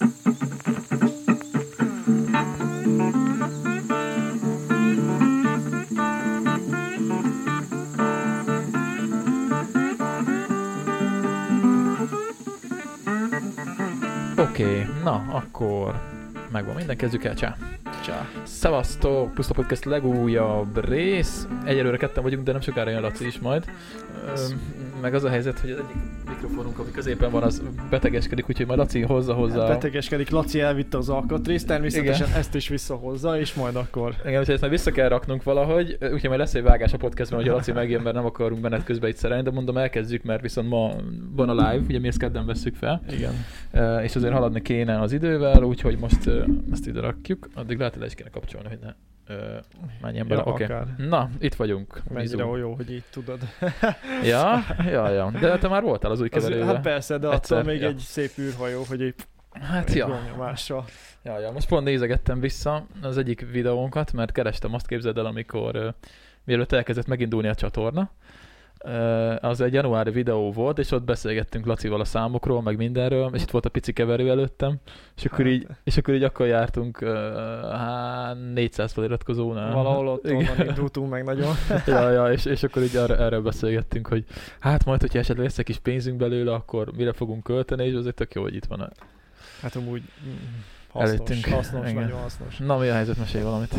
Oké, okay, na akkor megvan minden, kezdjük el, csá. Csá. Szevasztok, Puszta Podcast legújabb rész. Egyelőre ketten vagyunk, de nem sokára jön Laci is majd. Ö, meg az a helyzet, hogy az egyik mikrofonunk, ami középen van, az betegeskedik, úgyhogy majd Laci hozza hozzá. Betegeskedik, Laci elvitte az alkatrészt, természetesen Igen. ezt is visszahozza, és majd akkor... Igen, úgyhogy ezt majd vissza kell raknunk valahogy, úgyhogy majd lesz egy vágás a podcastban, hogy a Laci megjön, mert nem akarunk benned közben itt szerelni, de mondom elkezdjük, mert viszont ma van a live, ugye mi ezt kedden veszük fel. Igen. És azért haladni kéne az idővel, úgyhogy most ezt ide rakjuk. Addig lehet, hogy le is kéne kapcsolni, hogy ne menjen bele. Ja, akár. Na, itt vagyunk. Mennyire jó, hogy így tudod. Ja, ja, ja. De te már voltál az új Az, keverővel. hát persze, de Egyszer, attól még ja. egy szép űrhajó, hogy egy Hát ja. ja, ja. Most pont nézegettem vissza az egyik videónkat, mert kerestem azt képzeld el, amikor uh, mielőtt elkezdett megindulni a csatorna. Az egy januári videó volt, és ott beszélgettünk Lacival a számokról, meg mindenről, és itt volt a pici keverő előttem, és akkor, Hát. így, és akkor így akkor jártunk uh, há, 400 feliratkozónál. Valahol ott onnan indultunk meg nagyon. ja, ja, és, és akkor így arra, erről beszélgettünk, hogy hát majd, hogyha esetleg lesz egy kis pénzünk belőle, akkor mire fogunk költeni, és azért tök jó, hogy itt van. Hát amúgy mm, hasznos, Előttünk. hasznos, Igen. nagyon hasznos. Na, mi a helyzet? Mesélj valamit.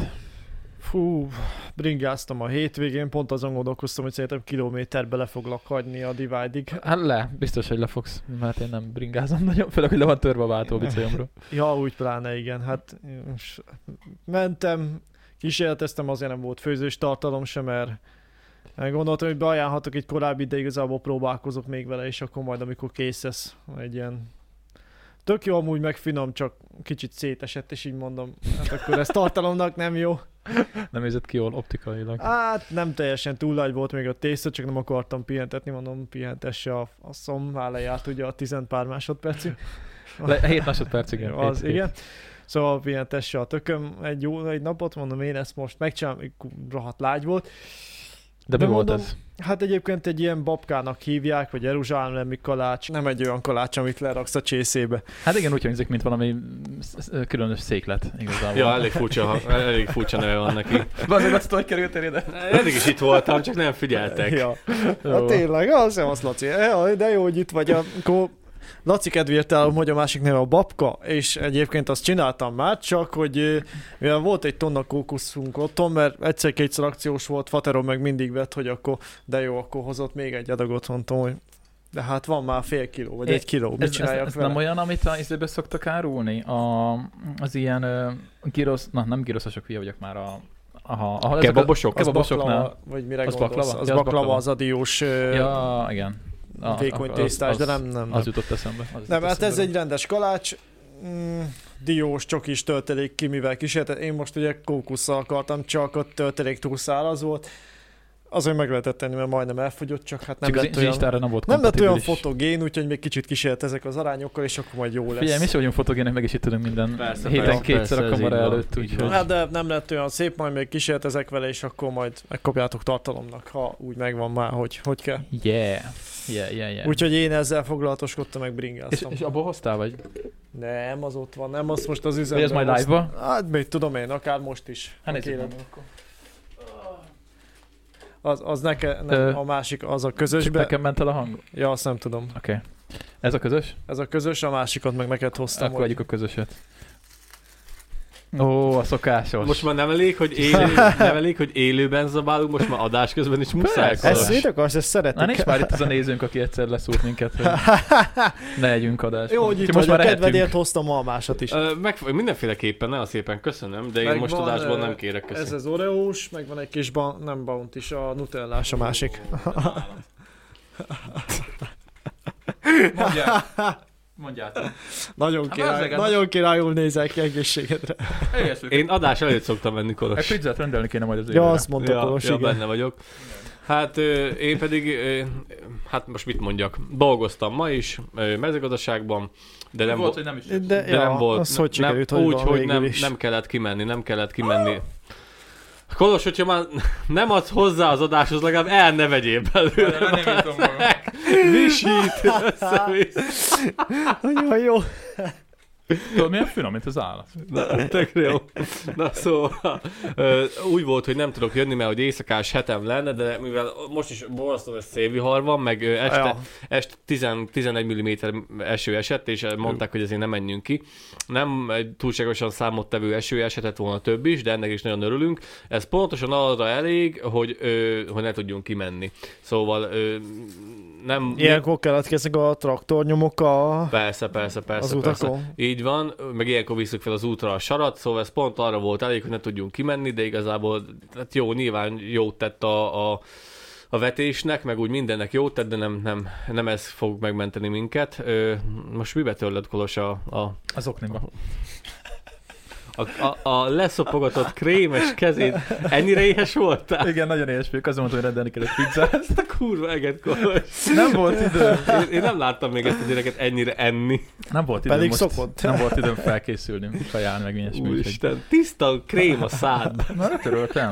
Fú, bringáztam a hétvégén, pont azon gondolkoztam, hogy szerintem kilométerbe le foglak hagyni a Divide-ig. Hát le, biztos, hogy lefogsz, mert én nem bringázom nagyon, főleg, hogy le van törve a váltóbicajomról. Ja, úgy pláne, igen. Hát mentem, kísérleteztem, azért nem volt főzős tartalom sem, mert gondoltam, hogy beajánlhatok egy korábbi, de igazából próbálkozok még vele, és akkor majd, amikor kész lesz, egy ilyen tök jó amúgy meg finom, csak kicsit szétesett, és így mondom, hát akkor ez tartalomnak nem jó. Nem nézett ki jól optikailag. Hát nem teljesen túl nagy volt még a tészta, csak nem akartam pihentetni, mondom, pihentesse a, a szom, már lejárt ugye a tizen pár másodpercig. Le, 7 másodperc, igen. Az, Hét- hét. igen. Szóval pihentesse a tököm egy jó egy napot, mondom én ezt most megcsinálom, rohadt lágy volt. De mi De volt mondom, ez? Hát egyébként egy ilyen babkának hívják, vagy jeruzsálemi kalács, nem egy olyan kalács, amit leraksz a csészébe. Hát igen, úgy hangzik, mint valami különös széklet igazából. Ja, elég furcsa, elég furcsa neve van neki. Azért azt hogy kerültél ide? Eddig is itt voltam, csak nem figyeltek. Ja. Hát tényleg, az sem az Laci. De jó, hogy itt vagy. Akkor Laci kedvéért el, hogy a másik neve a babka, és egyébként azt csináltam már, csak hogy mivel volt egy tonna kókuszunk otthon, mert egyszer-kétszer akciós volt, Fateron meg mindig vett, hogy akkor, de jó, akkor hozott még egy adagot, mondtam, hogy de hát van már fél kiló, vagy É, egy kiló, mit Ez, ez, csináljak ez vele? nem olyan, amit a izébe szoktak árulni? A, az ilyen uh, girosz, na nem giroszosok, hülye vagyok már a... Aha, aha, Kebabosok? Az kebabosoknál. baklava, vagy mire Az gondolsz? baklava? Az Ja, az baklava, baklava. az a diós ö, Ja, igen. A- vékony az- tésztás, de nem, nem, nem. Az jutott eszembe. Az Nem, hát ez egy rendes kalács, mm, diós, csokis töltelék ki, mivel kísérlet. Én most ugye kókusszal akartam, csak a töltelék túl száraz volt. Azért meg lehetett tenni, mert majdnem elfogyott, csak hát nem Csak az lett olyan, Instára nem volt nem lett olyan fotogén, úgyhogy még kicsit kísérletezek az arányokkal, és akkor majd jó lesz. Figyelj, mi is vagyunk fotogének, meg is itt tudunk minden Persze, héten persze, kétszer persze, a kamera előtt, úgyhogy... Hát de nem lett olyan szép, majd még kísérletezek vele, és akkor majd megkapjátok tartalomnak, ha úgy megvan már, hogy, hogy kell. Yeah. Yeah, yeah, yeah. Úgyhogy én ezzel foglalatoskodtam, meg és, bringáztam. és abból hoztál, vagy? Nem, az ott van, nem, az most az üzemben. ez majd live-ba? Hát még tudom én, akár most is. Hát nézzük kéred. meg akkor. Az, az neke, nem, Ö, a másik, az a közösbe. nekem ment el a hang? Ja, azt nem tudom. Oké. Okay. Ez a közös? Ez a közös, a másikat meg neked hoztam. Akkor adjuk a közöset. Ó, a szokásos. Most már nem elég, hogy, élő, nem elég, hogy élőben zabálunk, most már adás közben is muszáj. Ezt Kolos. szét akarsz, ezt szeretik. Na nincs már itt az a nézőnk, aki egyszer leszúrt minket, hogy ne legyünk adásban. Jó, hogy itt most már kedvedért hoztam a almásat is. Ö, meg, mindenféleképpen, nagyon szépen köszönöm, de én Meg most van, adásból ö, nem kérek Ez köszönöm. az oreós, meg van egy kis ba- nem baunt is, a nutellás a másik. Mondjál. Mondjátok. Nagyon, Hát király, bazzeg, nagyon királyul nézel ki egészségedre. Én adás előtt szoktam venni Egy Kolos. pizzát rendelni kéne majd az Ja, évre. azt mondta ja, Kolos, ja, igen. benne vagyok. Hát én pedig, hát most mit mondjak, dolgoztam ma is mezőgazdaságban, de nem volt, hogy nem is. De, de ja, nem volt. Az hogy sikerült, nem, hogy úgy, hogy nem, nem kellett kimenni, nem kellett kimenni. Kolos, hogyha már nem adsz hozzá az adáshoz, legalább el ne vegyél belőle. Nem írtam magam. Visít. Nagyon jó. Tudod, milyen finom, mint az állat. Na, tök jó. Na szóval, úgy volt, hogy nem tudok jönni, mert hogy éjszakás hetem lenne, de mivel most is borzasztó ez szélvihar van, meg este, Ja. este 10, 11 mm eső esett, és mondták, hogy ezért nem menjünk ki. Nem egy túlságosan számottevő eső esetett volna több is, de ennek is nagyon örülünk. Ez pontosan arra elég, hogy, hogy ne tudjunk kimenni. Szóval nem... Ilyenkor keletkeznek a traktornyomok a... Persze, persze, persze. Az persze. utakon? Így van, meg ilyenkor visszük fel az útra a sarat, szóval ez pont arra volt elég, hogy ne tudjunk kimenni, de igazából hát jó, nyilván jót tett a, a, a vetésnek, meg úgy mindennek jót tett, de nem, nem, nem ez fog megmenteni minket. Ö, most mibe törled Kolos a, a, Az okniba. A, a, a leszopogatott krémes kezét? Ennyire éhes voltál? Igen, nagyon éhes vagyok, azon mondtam, hogy rendelni kell egy pizzát. Ezt a kurva eget. Nem volt idő. Én, én nem láttam még ezt a gyereket ennyire enni. Nem volt időm Pedig most, szokott. Nem volt időm felkészülni, kajálni meg ilyesmi. Úristen, tiszta krém a szádban. Na, ne töröltem.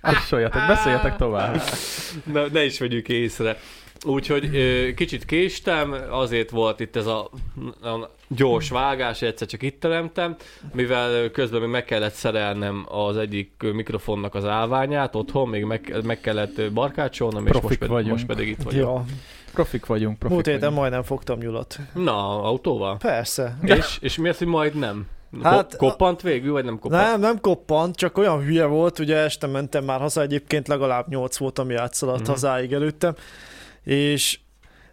Kussoljatok, beszéljetek tovább. Ne, ne is vegyük észre. Úgyhogy kicsit késtem, azért volt itt ez a, a gyors vágás, egyszer csak itt teremtem, mivel közben még meg kellett szerelnem az egyik mikrofonnak az állványát otthon, még meg, meg kellett barkácsolnom, és most, pedig, vagyunk. most pedig itt vagyok. Ja. Profik vagyunk, profik Múlt héten vagyunk. majdnem fogtam nyulat. Na, autóval? Persze. És, és mi az, hogy majd nem? Hát, koppant végül, vagy nem koppant? Nem, nem koppant, csak olyan hülye volt, ugye este mentem már haza, egyébként legalább 8 volt, ami átszaladt Mhm. uh-huh. hazáig előttem, és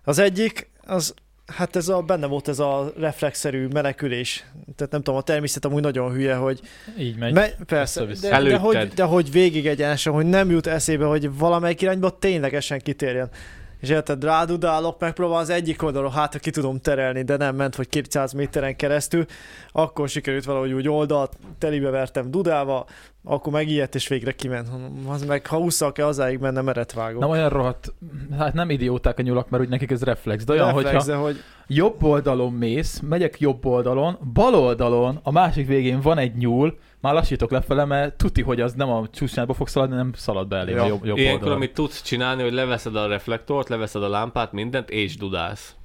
az egyik, az Hát ez a, benne volt ez a reflexzerű menekülés. Tehát nem tudom, a természet amúgy nagyon hülye, hogy Így megy. Me, persze, de, de, hogy, de hogy végig egyenesen, hogy nem jut eszébe, hogy valamelyik irányba ténylegesen kitérjen. És érted, rádudálok, megpróbál az egyik oldalról, hát ki tudom terelni, de nem ment, hogy 200 méteren keresztül, akkor sikerült valahogy úgy oldalt, telibe vertem dudával, akkor megijedt, és végre kiment. Az meg, ha ússzal kell hazáig menne, meret vágok. Na olyan rohadt, hát nem idióták a nyulak, mert úgy nekik ez reflex, de olyan, Reflex, hogyha de hogy jobb oldalon mész, megyek jobb oldalon, bal oldalon, a másik végén van egy nyúl, már lassítok lefele, mert tuti, hogy az nem a csúcsnyába fog szaladni, nem szalad be elém Ja. a jobb, jobb Ilyenkor, oldalon. amit tudsz csinálni, hogy leveszed a reflektort, leveszed a lámpát, mindent, és dudálsz.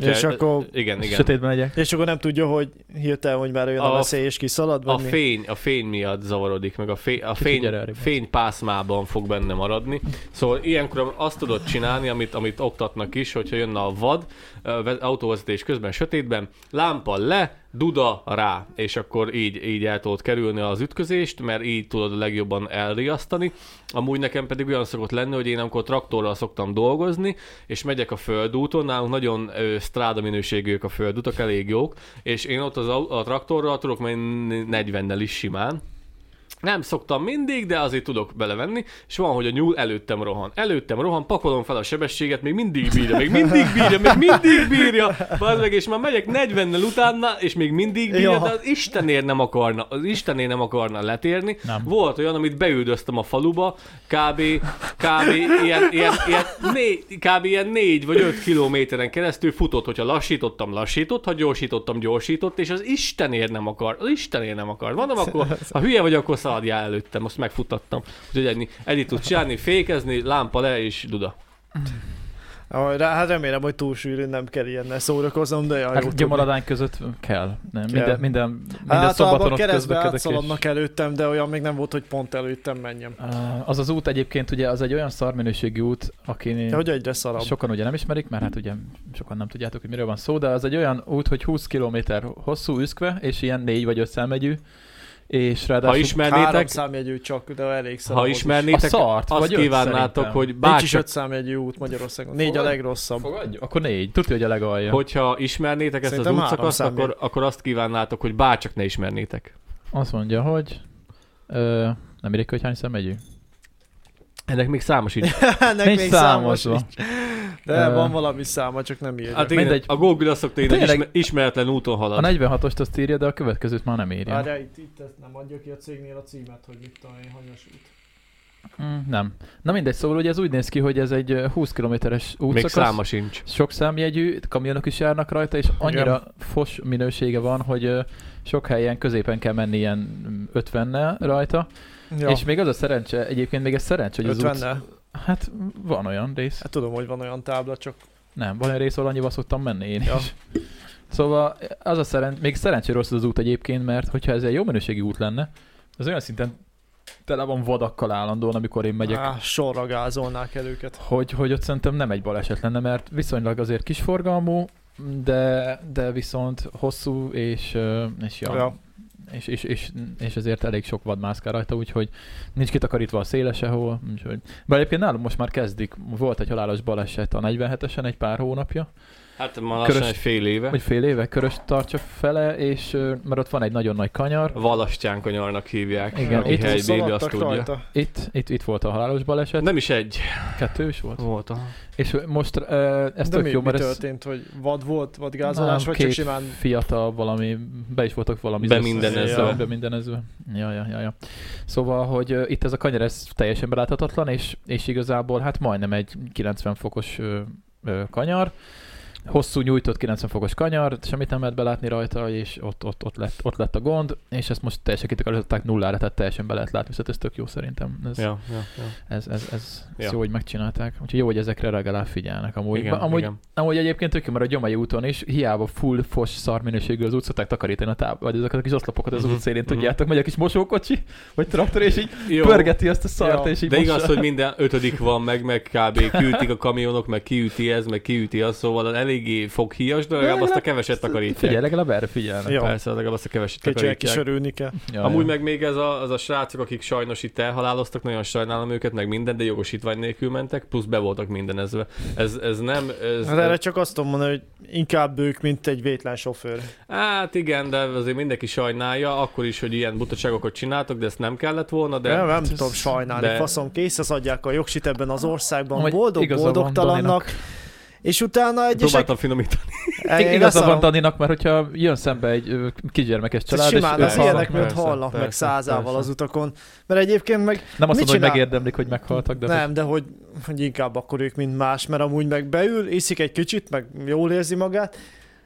És akkor- Igen, igen. Sötétben megyek. és akkor nem tudja, hogy hirtelen, hogy már jön a, A- veszély, és kiszalad, A mi? fény, a fény miatt zavarodik, meg a, fény, a fény, gyere arrébb. fénypászmában fog benne maradni. Szóval ilyenkor azt tudod csinálni, amit, amit oktatnak is, hogyha jönne a vad, autóvezetés közben sötétben, lámpa le, duda rá, és akkor így, így el tudod kerülni az ütközést, mert így tudod legjobban elriasztani. Amúgy nekem pedig olyan szokott lenni, hogy én amikor traktorral szoktam dolgozni, és megyek a földúton, nálunk nagyon ö, stráda minőségűek a földutak, elég jók, és én ott az, a traktorral tudok menni 40-nel is simán, nem szoktam mindig, de azért tudok belevenni, és van, hogy a nyúl előttem rohan. Előttem rohan, pakolom fel a sebességet, még mindig bírja, még mindig bírja, még mindig bírja, Bazd meg, és már megyek 40-nel utána, és még mindig bírja, Ja. de az Istenért nem akarna, az Istenért nem akarna letérni. Nem. Volt olyan, amit beüldöztem a faluba, kb. kb. ilyen, ilyen, ilyen, négy, kb. ilyen négy vagy öt kilométeren keresztül futott, hogyha lassítottam, lassított, ha gyorsítottam, gyorsított, és az Istenért nem akar, az Istenért nem akar. Mondom, akkor, ha hülye vagy, akkor szaladjál előttem, azt megfutattam. Úgyhogy ennyi, ennyit tudsz csinálni, fékezni, lámpa le és duda. Hát remélem, hogy túl sűrűn nem kell ilyennel szórakoznom, de jaj, Hát tudni. gyomaradány között kell. Nem, Kell. minden, minden, minden Hát szombaton ott keresztbe közlekedek. átszaladnak előttem, de olyan még nem volt, hogy pont előttem menjem. Az az út egyébként ugye az egy olyan szarminőségű út, aki De hogy egyre szarabb. sokan ugye nem ismerik, mert hát ugye sokan nem tudjátok, hogy miről van szó, de az egy olyan út, hogy 20 km hosszú üszkve, és ilyen 4 vagy 5 szelmegyű, és Ha ráadásul Három ismernétek, számjegyű csak, de elég szarabb. ha ismernétek, A szart, azt vagy kívánnátok, hogy Nincs is bárcsak öt számjegyű út Magyarországon. Négy a Fogad? legrosszabb. Fogadjuk? Akkor négy. Tudja, hogy a legalja. Hogyha ismernétek ezt Szerintem az három útszakaszt, akkor, akkor azt kívánnátok, hogy bárcsak ne ismernétek. Azt mondja, hogy ö, nem írjuk, hogy hány szemmegyű. Ennek még számos így. Ennek Nincs még számos számozva. De Ö, van valami száma, csak nem írja. Hát igen, Mindegy. a Google azt szokta írni, ismer- ismeretlen úton A halad. 46-ost azt írja, de a következőt már nem írja. Várjál, itt, itt ezt nem adja ki a cégnél a címet, hogy mit tudom én, hanyas út. Mm, nem. Na mindegy, szóval ugye ez úgy néz ki, hogy ez egy ö, 20 kilométeres Még útszakasz. száma sincs. Sok számjegyű, kamionok is járnak rajta, és annyira fos minősége van, hogy sok helyen középen kell menni ilyen 50-nel rajta. Ja, És még az a szerencse, egyébként még ez szerencse, hogy az út... 50 Hát van olyan rész. Hát tudom, hogy van olyan tábla, csak Nem, van egy rész, ahol annyival szoktam menni én Ja. is. Szóval az a szerencs, még szerencsére rossz az út egyébként, mert hogyha ez egy jó minőségi út lenne, az olyan szinten tele van vadakkal állandóan, amikor én megyek, Á, sorra gázolnák el őket. hogy, hogy ott szerintem nem egy baleset lenne, mert viszonylag azért kisforgalmú, de, de viszont hosszú, és, és, ja, Ja. És, és, és, és, ezért elég sok vad rajta, úgyhogy nincs kitakarítva a széle sehol. Úgyhogy. De egyébként nálunk most már kezdik. Volt egy halálos baleset a 47-esen egy pár hónapja, Hát már lassan Körös- egy fél éve. vagy fél éve, körös tartsa fele, és mert ott van egy nagyon nagy kanyar. Valastyán kanyarnak hívják. Igen, aki itt helybéli, azt szaladtak tudja. rajta. Itt, itt, itt volt a halálos baleset, Nem is egy. kettő is volt. Volt. aha. És most ez De tök mi, jó, mi mert ez történt, hogy vad volt, vadgázolás, Nem, vagy csak simán... fiatal valami, be is voltak valami Bemindenezve. Ja, bemindenezve. Ja, ja, ja, ja. Szóval, hogy uh, itt ez a kanyar, ez teljesen beláthatatlan, és, és igazából hát majdnem egy 90 fokos uh, uh, kanyar, hosszú nyújtott 90 fokos kanyar, semmit nem lehet belátni rajta, és ott, ott, ott, lett, ott lett a gond, és ezt most teljesen kitakarították nullára, tehát teljesen be lehet látni, viszont ez tök jó szerintem. Ez, Ja, ja, ja. ez, ez, ez, ez Ja. jó, hogy megcsinálták. Úgyhogy jó, hogy ezekre legalább figyelnek amúgy. Igen, amúgy, igen. amúgy egyébként tök jó, mert a Gyomai úton is hiába full fos szar minőségű az út, szokták takarítani a táb, vagy ezeket a kis oszlopokat az Mhm, út szélén, mhm. tudjátok, megy a kis mosókocsi, vagy traktor, és így Jó. pörgeti azt a szart, Ja, és így De igaz, mossa. hogy minden ötödik van meg, meg kb. kiütik a kamionok, meg kiüti ez, meg kiüti az, szóval eléggé foghíjas, de legalább azt a keveset takarítják. Figyelj, legalább erre figyelnek. Ja. Persze, legalább azt a keveset takarítják. örülni kell. Ja, Amúgy ja. meg még ez a, az a srácok, akik sajnos itt elhaláloztak, nagyon sajnálom őket, meg minden, de jogosítvány nélkül mentek, plusz be voltak mindenezve. Ez, ez nem... Ez, Hát erre csak azt tudom mondani, hogy inkább ők, mint egy vétlen sofőr. Hát igen, de azért mindenki sajnálja, akkor is, hogy ilyen butaságokat csináltok, de ezt nem kellett volna, De nem, nem ez- tudom sajnálni, de- faszom, készhez adják a jogsit ebben az országban, Amúgy boldog és utána egyesek... Próbáltam finomítani. Ig- Én Igaza van. Daninak, mert hogyha jön szembe egy kisgyermekes család, simán és az persze, ilyenek miatt persze, halnak meg százával persze. az utakon. Mert egyébként meg nem azt mondom, hogy megérdemlik, hogy meghaltak, de nem, de hogy, hogy inkább akkor ők, mint más, mert amúgy meg beül, iszik egy kicsit, meg jól érzi magát,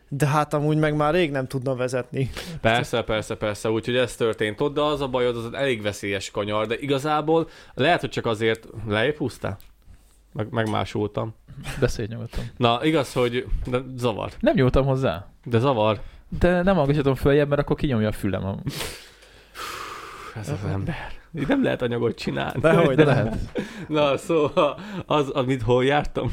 de hát amúgy meg már rég nem tudna vezetni. Persze, persze, persze, úgyhogy ez történt ott, de az a baj, hogy az elég veszélyes kanyar, de igazából lehet, hogy csak azért lejjebb húztál? Meg, megmásoltam. beszélj nyugodtan. Na, igaz, hogy de zavar. Nem nyúltam hozzá. De zavar. De nem hallgassatom följebb, mert akkor kinyomja a fülem. A... Ez az ember. Itt nem lehet anyagot csinálni. Dehogy, De de lehet. Na, szóval az, amit hol jártam?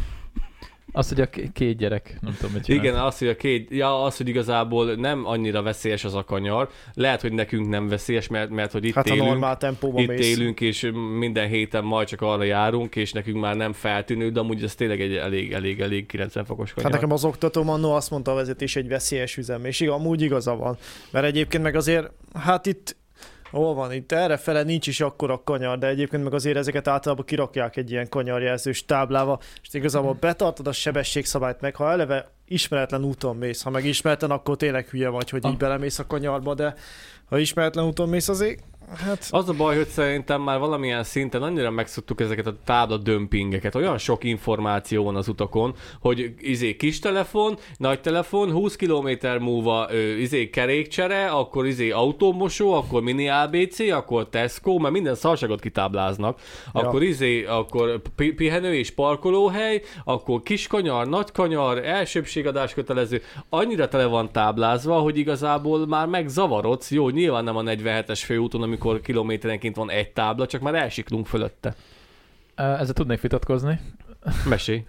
Az, hogy a két gyerek, nem tudom, mit csinál. Igen, az, hogy a két, ja, az, hogy igazából nem annyira veszélyes az a kanyar. Lehet, hogy nekünk nem veszélyes, mert, mert hogy itt Hát a élünk. normál tempóban Itt mész. élünk, és minden héten majd csak arra járunk, és nekünk már nem feltűnő, de amúgy ez tényleg egy elég, elég, elég 90 fokos kanyar. Hát nekem az oktatóm annó azt mondta a vezetés egy veszélyes üzem, és igen, amúgy igaza van. Mert egyébként meg azért, hát itt Hol van? Itt erre fele nincs is akkora kanyar, de egyébként meg azért ezeket általában kirakják egy ilyen kanyarjelzős táblába, és igazából betartod a sebességszabályt meg, ha eleve ismeretlen úton mész, ha meg ismeretlen, akkor tényleg hülye vagy, hogy így Ah. belemész a kanyarba, de ha ismeretlen úton mész, azért hát Az a baj, hogy szerintem már valamilyen szinten annyira megszoktuk ezeket a tábla dömpingeket. Olyan sok információ van az utakon, hogy izé kis telefon, nagy telefon, 20 km múlva izé kerékcsere, akkor izé autómosó, akkor mini ABC, akkor Tesco, mert minden szarságot kitábláznak. Akkor izé, akkor pi- pihenő és parkolóhely, akkor kis kanyar, nagy kanyar, elsőbségadás kötelező. Annyira tele van táblázva, hogy igazából már megzavarodsz. Jó, nyilván nem a 47-es főúton, amikor kilométerenként van egy tábla, csak már elsiklunk fölötte. Ezzel tudnék vitatkozni. Mesélj.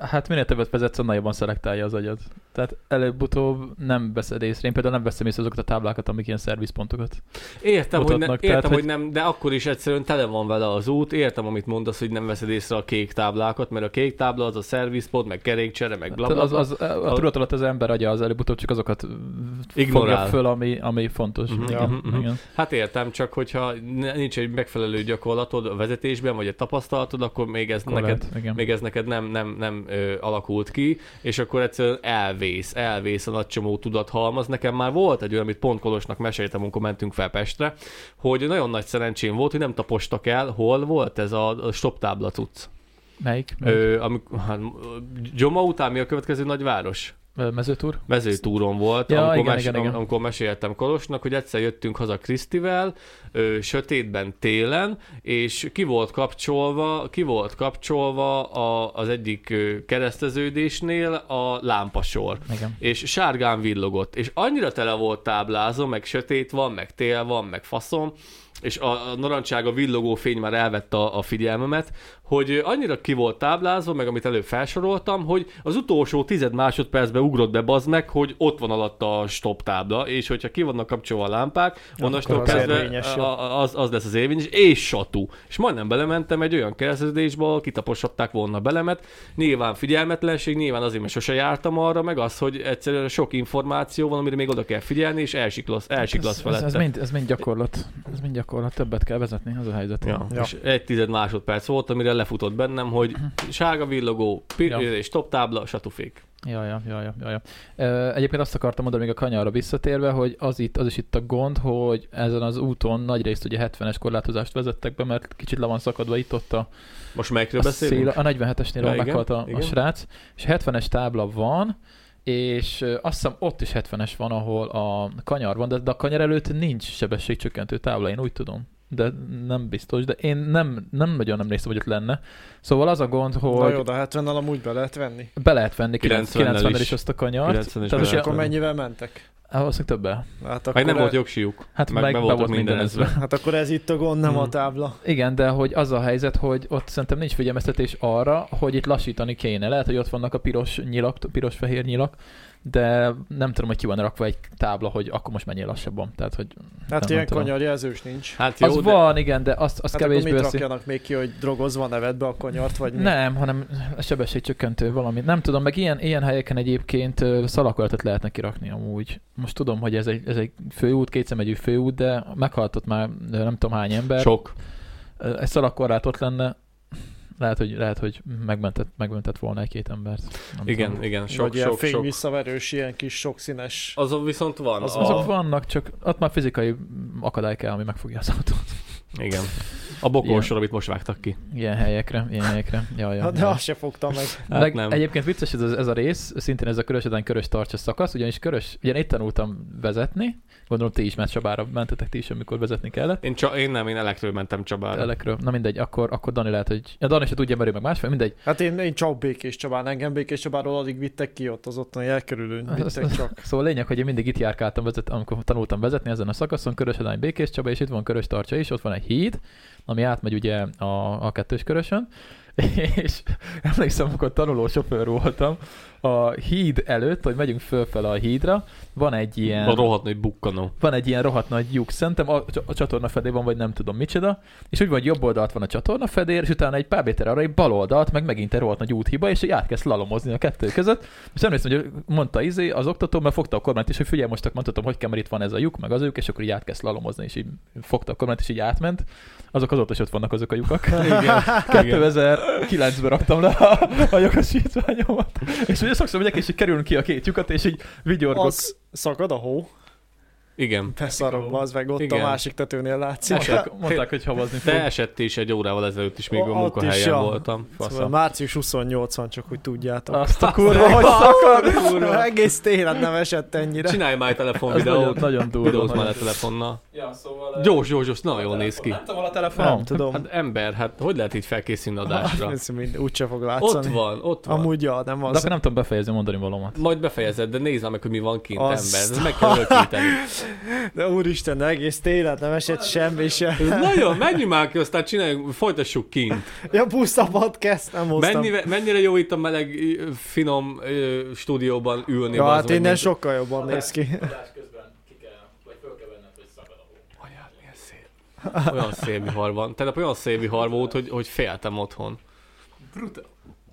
Hát minél többet vezetsz, annál jobban szelektálja az agyad. Tehát előbb-utóbb nem veszed észre. Én például nem veszem észre azokat a táblákat, amik ilyen szervizpontokat. Értem, hogy, ne, mutatnak, értem tehát, hogy nem, de akkor is egyszerűen tele van vele az út. Értem, amit mondasz, hogy nem veszed észre a kék táblákat, mert a kék tábla az a szervizpont, meg kerékcsere, meg bla, bla, az, bla. az, a, a tudat alatt az ember agya az előbb-utóbb csak azokat Ignorál. fogja föl, ami, ami fontos. Igen, mhm, mhm. igen. Hát értem, csak hogyha nincs egy megfelelő gyakorlatod a vezetésben, vagy egy tapasztalatod, akkor még ez Akkor neked lehet, még ez neked nem, nem, nem ö, alakult ki, és akkor egyszerűen elvész, elvész a nagy csomó tudathalmaz. Nekem már volt egy olyan, amit pont Kolosnak meséltem, amikor mentünk fel Pestre, hogy nagyon nagy szerencsém volt, hogy nem tapostak el, hol volt ez a, stop tábla cucc. Melyik? Melyik? Ö, amik, hát, Gyoma után mi a következő nagyváros? Mezőtúr? mezőtúron volt, Ja, amikor, igen, mes- igen, igen. amikor meséltem Kolosnak, hogy egyszer jöttünk haza Krisztivel, ö, sötétben télen, és ki volt kapcsolva, ki volt kapcsolva a, az egyik kereszteződésnél a lámpasor. Igen. és sárgán villogott, és annyira tele volt táblázó, meg sötét van, meg tél van, meg faszom, és a, a narancsága villogó fény már elvette a, a figyelmemet, hogy annyira ki volt táblázva, meg amit előbb felsoroltam, hogy az utolsó tized másodpercben ugrott be bazd meg, hogy ott van alatt a stop tábla, és hogyha ki vannak kapcsolva a lámpák, onnastól az kezdve érvényes, jó. a- az, az lesz az érvényes, és satú. És majdnem belementem egy olyan kereszteződésbe, ahol kitaposhatták volna belemet. Nyilván figyelmetlenség, nyilván azért, mert sose jártam arra, meg az, hogy egyszerűen sok információ van, amire még oda kell figyelni, és elsiklasz, elsiklasz ez, ez, ez, felette. mind, ez mind gyakorlat. Ez mind gyakorlat. Többet kell vezetni, az a helyzet. Ja. Ja. És egy tized másodperc volt, amire lefutott bennem, hogy sárga villogó, pi- Ja. és top tábla, satufék. Ja, ja, ja, ja, ja, Egyébként azt akartam mondani még a kanyarra visszatérve, hogy az, itt, az is itt a gond, hogy ezen az úton nagy részt ugye 70-es korlátozást vezettek be, mert kicsit le van szakadva itt ott a, Most melyikről a, beszélünk? szél, a 47-esnél, Ja, meghalt a, a igen. srác, és 70-es tábla van, és azt hiszem ott is 70-es van, ahol a kanyar van, de, de a kanyar előtt nincs sebességcsökkentő tábla, én úgy tudom. De nem biztos, de én nem, nem nagyon emlékszem, hogy ott lenne. Szóval az a gond, Na hogy jó, de 70 amúgy be lehet venni. be lehet venni 90-nel 90-nel is. is azt a kanyart. 90-es Tehát be most És lehet akkor mennyivel mentek? Valószínűleg többel. Hát akkor, Meg nem e- volt jogsiuk. Hát meg, meg be be volt mindenezve. Hát akkor ez itt a gond, nem Mhm. a tábla. Igen, de hogy az a helyzet, hogy ott szerintem nincs figyelmeztetés arra, hogy itt lassítani kéne. Lehet, hogy ott vannak a piros nyilak, piros-fehér nyilak, de nem tudom, hogy ki van rakva egy tábla, hogy akkor most menjél lassabban. Tehát, hogy Hát nem, ilyen kanyarjelzős nincs. Hát jó, Az de... van, igen, de azt, azt Hát akkor kevésbé mit veszi. rakjanak még ki, hogy drogozva nevedbe a kanyart, vagy mi? Nem, hanem a sebességcsökkentő valami. Nem tudom, meg ilyen, ilyen helyeken egyébként ö, szalakolatot lehetne kirakni amúgy. Most tudom, hogy ez egy, ez egy főút, kétszemegyű főút, de meghaltott már nem tudom hány ember. Sok. Egy szalakkorlát ott lenne, lehet, hogy, lehet, hogy megmentett, megmentett volna egy-két embert. Nem Igen, tudom. igen, sok, vagy ilyen sok, sok. fényvisszaverős, ilyen kis sokszínes. Azon viszont van. Az- a... Azok vannak, csak ott már fizikai akadály kell, ami megfogja az autót. Igen. A bokolsor, amit most vágtak ki. Ilyen helyekre, ilyen helyekre. Ja, ja, Hát de ja. azt se fogtam meg. Hát Meg nem. Egyébként vicces ez, a- ez a rész, szintén ez a körösödány körös tartsa szakasz, ugyanis körös, ugye itt tanultam vezetni, gondolom ti is, mert Csabára mentetek ti is, amikor vezetni kellett. Én, csa- én nem, én elektről mentem Csabára. Elekről. Na mindegy, akkor, akkor Dani lehet, hogy... Ja, Dani se tudja, mert ő meg másfél, mindegy. Hát én, én csak Békés Csabán, engem Békés Csabáról alig vittek ki ott az ottani elkerülőn, vittek csak. Szóval a lényeg, hogy én mindig itt járkáltam, vezet, amikor tanultam vezetni ezen a szakaszon, Körösödány Békés Csaba, és itt van Körös Tartsa is, ott van egy híd, ami átmegy ugye a, a kettős körösön, és emlékszem, amikor tanuló sofőr voltam, a híd előtt, hogy megyünk fölfele a hídra, van egy ilyen... A rohadt nagy bukkanó. van egy ilyen rohadt nagy lyuk, szerintem a, a csatorna fedél van, vagy nem tudom micsoda, és úgy van, hogy jobb oldalt van a csatorna fedél, és utána egy pár méter arra egy bal oldalt, meg megint egy rohadt nagy úthiba, és így át kell szlalomozni a kettő között. És emlékszem, hogy mondta izé az oktató, mert fogta a kormányt is, hogy figyelj, most mondhatom, hogy kell, mert itt van ez a lyuk, meg az lyuk, és akkor így át kell szlalomozni, és így fogta a kormányt, és így átment. Azok azóta is ott vannak azok a lyukak. Igen. 2009-ben raktam le a, a jogosítványomat. És sokszor megyek, és így kerülünk ki a két lyukat, és így vigyorgok. Az szakad a hó, Igen. beszarok, az meg ott Igen. a másik tetőnél látszik. Esett. Mondták, mondták, hogy havazni fog. Te esett is egy órával ezelőtt is, még a Ott is, munkahelyen ja. voltam. Szóval március 28 van, csak hogy tudjátok. Azt a kurva, hogy szakad! Kurva. Egész télen nem esett ennyire. Csinálj már egy Ez nagyon, telefonvideót. nagyon durva. Videóz már a telefonnal. Ja, szóval... Gyors, gyors, gyors, nagyon jól néz ki. Nem tudom, a telefonom. Nem tudom. Hát ember, hát hogy lehet így felkészülni adásra? Úgyse fog Ott látszani. van, ott van. Amúgy ja, nem De az. akkor nem tudom befejezni mondani valamat. Majd befejezed, de nézd meg, hogy mi van kint, ember. Ez meg kell. De úristen, de egész télen nem esett semmi se. Ez nagyon, menjünk már ki, aztán csináljunk, folytassuk kint. Ja, puszta podcast, nem hoztam. Mennyire, mennyire jó itt a meleg, finom stúdióban ülni. Ja, hát meg, innen mint- sokkal jobban néz ki. Olyan szélvihar van. Tehát olyan szélvihar volt, hogy, hogy féltem otthon. Brutál.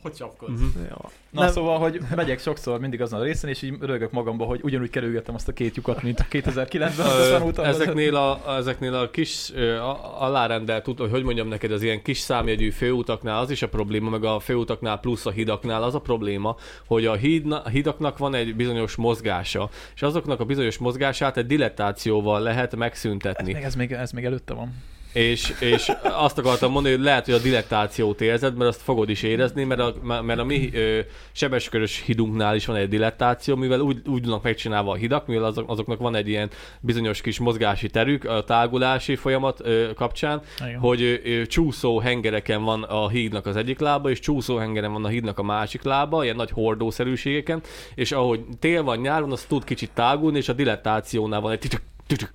Hogy csapkodsz? Mhm. Ja. Na Nem. szóval, hogy megyek sokszor mindig azon a részen, és így rögök magamba, hogy ugyanúgy kerülgettem azt a két lyukat, mint 2009-ben, Ö, tanultam. ezeknél a, ezeknél a kis a- alárendelt, hogy hogy mondjam neked, az ilyen kis számjegyű főutaknál az is a probléma, meg a főutaknál plusz a hidaknál az a probléma, hogy a, hídna, a hidaknak van egy bizonyos mozgása, és azoknak a bizonyos mozgását egy dilettációval lehet ez megszüntetni. még, ez, még, ez még előtte van. És, és azt akartam mondani, hogy lehet, hogy a dilettációt érzed, mert azt fogod is érezni, mert a, mert a mi ö, sebeskörös hidunknál is van egy dilettáció, mivel úgy, úgy vannak megcsinálva a hidak, mivel azok, azoknak van egy ilyen bizonyos kis mozgási terük a tágulási folyamat ö, kapcsán, Igen. hogy ö, csúszó hengereken van a hídnak az egyik lába, és csúszó hengeren van a hídnak a másik lába, ilyen nagy hordószerűségeken, és ahogy tél van, nyár van, az tud kicsit tágulni, és a dilettációnál van egy tütük, tütük,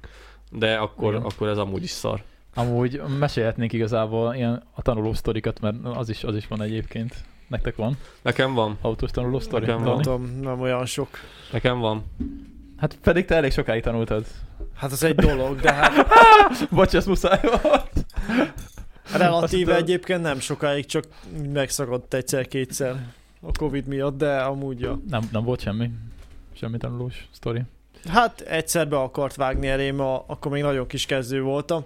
de akkor, Igen. akkor ez amúgy is szar. Amúgy mesélhetnénk igazából ilyen a tanuló sztorikat, mert az is, az is van egyébként. Nektek van Nekem van, autós tanuló sztori? Nekem van. Nem tudom, nem olyan sok. nekem van. Hát pedig te elég sokáig tanultad. Hát az egy dolog, de hát Bocs, ez muszáj volt. relatíve Azt- egyébként nem sokáig, csak megszakadt egyszer-kétszer a Covid miatt, de amúgy ja. Nem, nem volt semmi. Semmi tanulós sztori. Hát egyszer be akart vágni elém, a, akkor még nagyon kis kezdő voltam.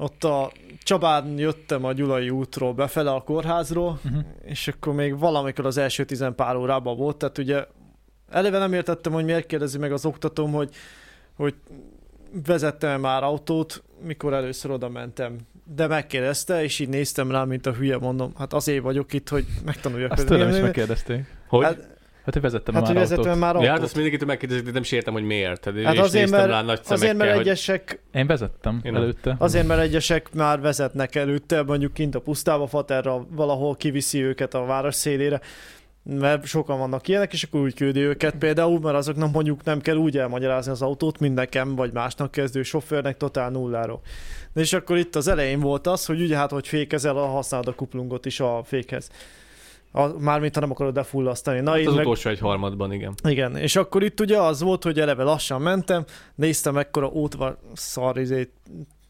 Ott a Csabán jöttem a Gyulai útról befele a kórházról, Uh-huh. és akkor még valamikor az első tizen pár órában volt, tehát ugye eleve nem értettem, hogy miért kérdezi meg az oktatóm, hogy, hogy vezettem már autót, mikor először oda mentem. De megkérdezte, és így néztem rá, mint a hülye, mondom, hát azért vagyok itt, hogy megtanuljak. Azt tőlem is megkérdezték. Hogy? Hát, Hát, hogy vezettem hát már hogy vezettem autót. már autót. Ja, hát azt mindenkitől megkérdezik, de nem is értem, hogy miért. Tehát Hát én is azért, néztem mert- rá nagy Azért, mert hogy egyesek Én vezettem Én előtte. Azért, mert egyesek már vezetnek előtte, mondjuk kint a pusztába, Faterra valahol kiviszi őket a város szélére, mert sokan vannak ilyenek, és akkor úgy küldi őket például, mert azoknak mondjuk nem kell úgy elmagyarázni az autót, mint nekem, vagy másnak kezdő sofőrnek totál nulláról. De és akkor itt az elején volt az, hogy ugye hát, hogy fékezel, a használod a kuplungot is a fékhez. A, mármint, ha nem akarod defullasztani. Na, Hát az meg... utolsó egy harmadban, igen. Igen, és akkor itt ugye az volt, hogy eleve lassan mentem, néztem ekkora ótvar szar izé,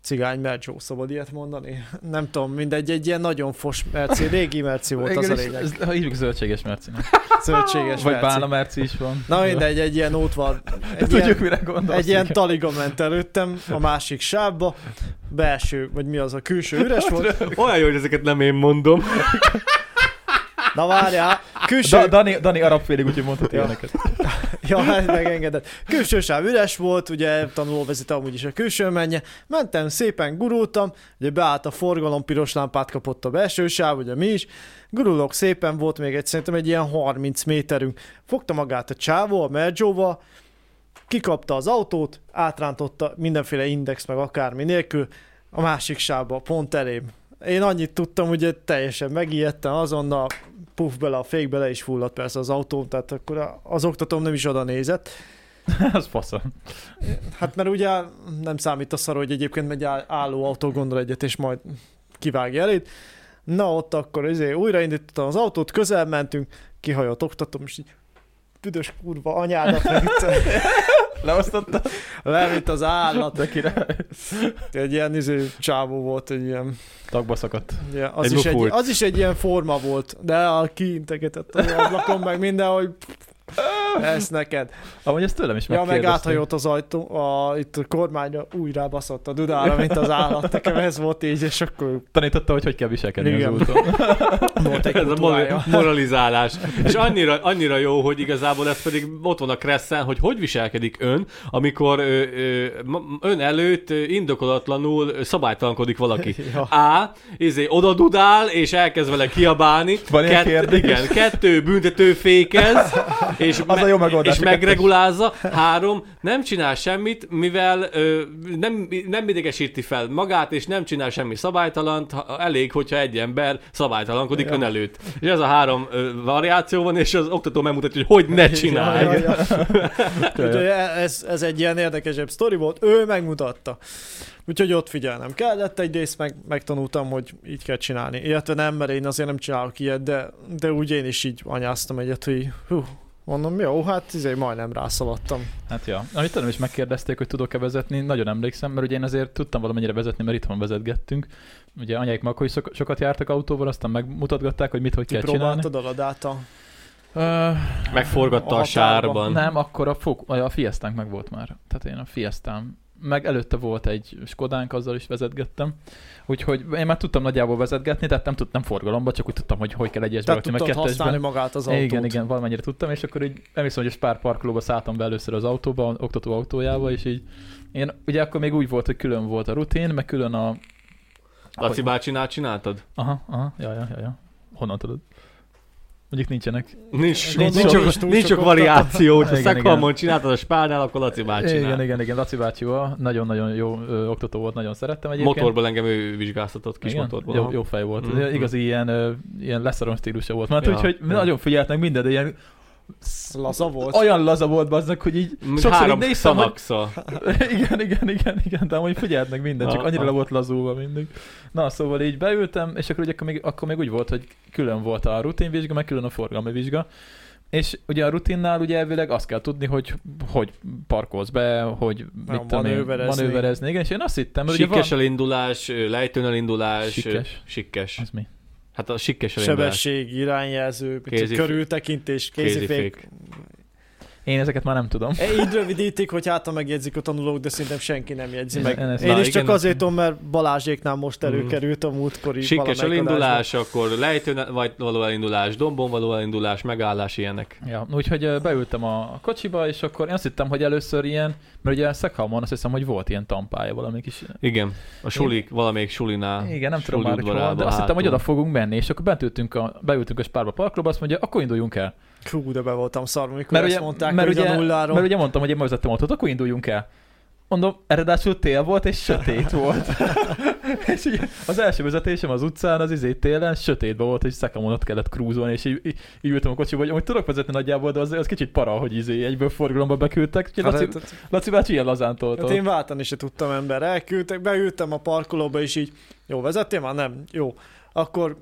cigány Mercsó, szabad ilyet mondani? Nem tudom, mindegy, egy ilyen nagyon fos merci, régi merci volt az a lényeg. ez- Ha hívjuk zöldséges mercinek. Zöldséges Vagy merci. bálna merci is van. Na mindegy, egy ilyen ótvar, egy Tudjuk, ilyen, mire gondolsz. egy ilyen taliga ment előttem a másik sávba, belső, vagy mi az a külső üres volt. Olyan jó, hogy ezeket nem én mondom. Na várjál, külső, Da, Dani, Dani arab félig, úgyhogy mondhat ilyeneket. Ja, hát megengedett. Külső sáv üres volt, ugye tanulóvezet amúgy is a külső menje. Mentem, szépen gurultam, ugye beállt a forgalom, piros lámpát kapott a belső sáv, ugye mi is. Gurulok szépen, volt még egy, szerintem egy ilyen 30 méterünk. Fogta magát a csávó, a Merjóval, kikapta az autót, átrántotta mindenféle index, meg akármi nélkül, a másik sávba, pont elém. Én annyit tudtam, hogy teljesen megijedtem, azonnal puff bele a fékbe, le is fulladt persze az autó, tehát akkor az oktatóm nem is oda nézett. Az fasza. Hát mert ugye nem számít a szar, hogy egyébként megy áll- álló autó gondol egyet, és majd kivágja elét. Na ott akkor izé, újraindítottam az autót, közel mentünk, kihajott oktatom, és így büdös kurva anyádat, Leosztotta? levitt az állat. De király. Egy ilyen izé, csávó volt, egy ilyen, Tagba szakadt. ugye, az, Egy is egy, az is egy ilyen forma volt, de a kiintegetett az ablakon, meg minden, hogy ez neked. Amúgy ezt tőlem is Ja, meg áthajolt az ajtó, a, itt a kormányra újra baszott a dudára, mint az állat. Nekem ez volt így, és akkor Tanította, hogy hogy kell viselkedni Igen. az úton. volt egy Ez a kultúrája. moralizálás. És annyira, annyira jó, hogy igazából ez pedig ott van a kresszen, hogy hogy viselkedik ön, amikor ö, ö, ön előtt indokolatlanul szabálytalankodik valaki. Ja. A, izé, oda dudál, és elkezd vele kiabálni. Van ilyen kérdés? Igen, kettő, büntető fékez, és, Az a jó megoldás, és megregulázza. Három, nem csinál semmit, mivel ö, nem, nem idegesíti fel magát, és nem csinál semmi szabálytalant, ha- elég, hogyha egy ember szabálytalankodik Ja. ön előtt. És ez a három ö, variáció van, és az oktató megmutatja, hogy hogy ne csinálj. Ja, ja, ja. Úgyhogy ez, ez egy ilyen érdekesebb sztori volt, ő megmutatta. Úgyhogy ott figyelnem kellett egyrészt, meg, megtanultam, hogy így kell csinálni. Illetve nem, mert én azért nem csinálok ilyet, de, de úgy én is így anyáztam egyet, hogy hú, mondom, jó, hát izé majdnem rászaladtam. Hát ja. Amit tőlem is megkérdezték, hogy tudok-e vezetni, nagyon emlékszem, mert ugye én azért tudtam valamennyire vezetni, mert itthon vezetgettünk. Ugye anyáik is szok- sokat jártak autóval, aztán megmutatgatták, hogy mit, hogy kell csinálni. A ladát a... Uh, Megforgatta A a, sárban. nem, akkor a, fok, a Fiestánk meg volt már. Tehát én a Fiestám. Meg előtte volt egy Skodánk, azzal is vezetgettem. Úgyhogy én már tudtam nagyjából vezetgetni, tehát nem tudtam forgalomba, csak úgy tudtam, hogy hogy kell egyesbe rakni, meg tudtad használni kettesbe. magát az autót. Igen, igen, valamennyire tudtam, és akkor így emlékszem, hogy a Spár parkolóba szálltam be először az autóba, oktató autójába, és így én, ugye akkor még úgy volt, hogy külön volt a rutin, meg külön a Laci bácsinál csináltad? Aha, aha, ja, ja, ja, ja. Honnan tudod? Mondjuk nincsenek. Nincs, nincs, nincs sok, túl nincs sok variáció, hogyha Igen, Szekhalmon csináltad a spárnál, akkor Laci bácsinál. Igen, igen, igen, Laci bácsival. Nagyon-nagyon jó ö, oktató volt, nagyon szerettem egyébként. Motorból engem ő vizsgáztatott, kis Igen? motorból. Jó, jó fej volt. Mm. Igazi ilyen, ö, ilyen leszarom stílusa volt. Mert Ja, úgyhogy ja. nagyon figyelt meg minden, de ilyen Laza volt. olyan laza volt bazdnak, hogy így Mint sokszor így Három néztem, hogy igen, igen, igen, igen, de amúgy figyelt meg minden, csak annyira le volt lazulva mindig. Na, szóval így beültem, és akkor ugye akkor még, akkor még úgy volt, hogy külön volt a rutinvizsga, meg külön a forgalmi vizsga. És ugye a rutinnál ugye elvileg azt kell tudni, hogy hogy parkolsz be, hogy mit tudom manőverezni. manőverezni. Igen, és én azt hittem, hogy Sikkes van... elindulás, lejtőn elindulás. Sikkes? Sikkes. Az mi? Hát a sikkes. Sebesség, irányjelző, körültekintés, kézifék. Kézifék. Én ezeket már nem tudom. E, Így rövidítik, hogy hát megjegyzik a tanulók, de szerintem senki nem jegyzi Én- meg. én Én Na, is igen, csak azért tudom, mert Balázséknál most Mhm. előkerült a múltkori valamelyik elindulás, akkor lejtőn vagy való elindulás, dombon való elindulás, megállás, ilyenek. Ja, úgyhogy beültem a kocsiba, és akkor én azt hittem, hogy először ilyen, mert ugye Szekhalmon azt hiszem, hogy volt ilyen tampája valami kis... Igen, a sulik, valamelyik sulinál. Igen, nem tudom már, hogy hol, de azt hittem, hogy oda fogunk menni, és akkor bent ültünk a, beültünk a spárba parkolóba, azt mondja, akkor induljunk el. Hú, de be voltam szarva, amikor Mert ezt ugye, mondták, mert, ugye, a nulláról. mert ugye mondtam, hogy én vezettem autót, akkor induljunk el. Mondom, eredásul tél volt, és sötét volt. és így az első vezetésem az utcán, az izé télen, sötétben volt, és Szekamonot kellett krúzolni, és így, így, így ültem a kocsiba, hogy amúgy tudok vezetni nagyjából, de az, az kicsit para, hogy izé egyből forgalomba beküldtek. Úgyhogy Hát, Laci, hát, Laci bácsi ilyen lazán hát toltott. én váltani se tudtam ember. Elküldtek, beültem a parkolóba, és így, jó, vezettél már? Nem. Jó. Akkor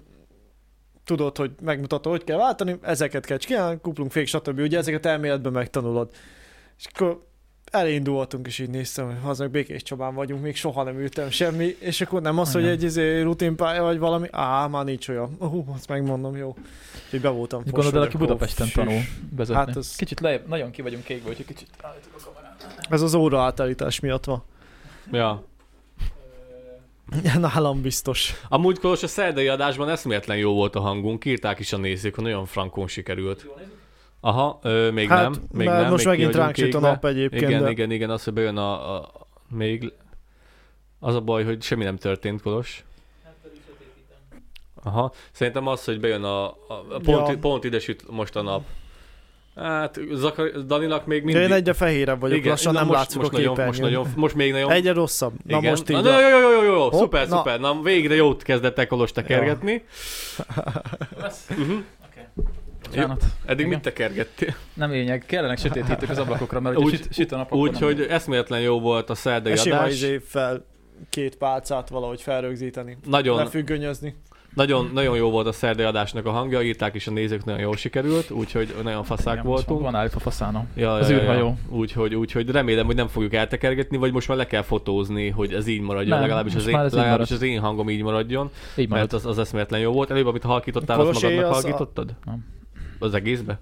tudod, hogy megmutatod, hogy kell váltani, ezeket kell csinálni, kuplunk fék, stb. Ugye ezeket elméletben megtanulod. És akkor elindultunk, és így néztem, hogy az meg Békés Csabán vagyunk, még soha nem ültem semmi, és akkor nem az, hogy egy izé, rutinpálya vagy valami, á, már nincs olyan. Hú, azt megmondom, jó. Így be voltam fos, Gondolod, hogy aki Budapesten tanul vezetni. Hát az- Kicsit lejjebb, nagyon ki vagyunk kékből, úgyhogy kicsit állítok a kamerát. Ez az óra átállítás miatt van. Ja. Nálam biztos. Amúgy Kolos a szerdai adásban eszméletlen jó volt a hangunk, írták is a nézők, hogy nagyon frankon sikerült. Aha, ö, még Hát, nem. Még mert nem, most még megint ránk süt a nap egyébként, Igen, de- igen, igen, az, hogy bejön a, a, még az a baj, hogy semmi nem történt, Kolos. Aha, szerintem az, hogy bejön a, a, a pont, Ja. pont ide süt most a nap. Hát, Zakar, Daninak még De mindig... én egyre fehérebb vagyok, Igen, lassan na nem most, látszok most a nagyon, most, nagyon, most még nagyon... Egyre rosszabb. Na Igen. most így. Na, jó, jó, jó, jó, jó, jó. Hopp, szuper, na. szuper. Na, végre jót kezdett el Kolos tekergetni. Uh-huh. Bocsánat. Eddig Igen. mit tekergettél? Nem lényeg, kellenek sötétítők az ablakokra, mert Úgy- süt, süt a nap, akkor Úgy, nem hogy eszméletlen jó volt a szerdai adás. izé fel két pálcát valahogy felrögzíteni. Nagyon, Lefüggönyözni. Nagyon, nagyon jó volt a szerdai adásnak a hangja, írták is a nézők, nagyon jól sikerült, úgyhogy nagyon faszák Igen, voltunk. Van állítva faszánom. Ja, Az ja, ja, űrhajó. ja. Úgyhogy, úgyhogy remélem, hogy nem fogjuk eltekergetni, vagy most már le kell fotózni, hogy ez így maradjon, Nem, legalábbis, az én, legalábbis marad. az én hangom így maradjon, Így mert marad. az, az eszméletlen jó volt. Előbb, amit halkítottál, azt magadnak az a- halkítottad? Nem. Az egészbe?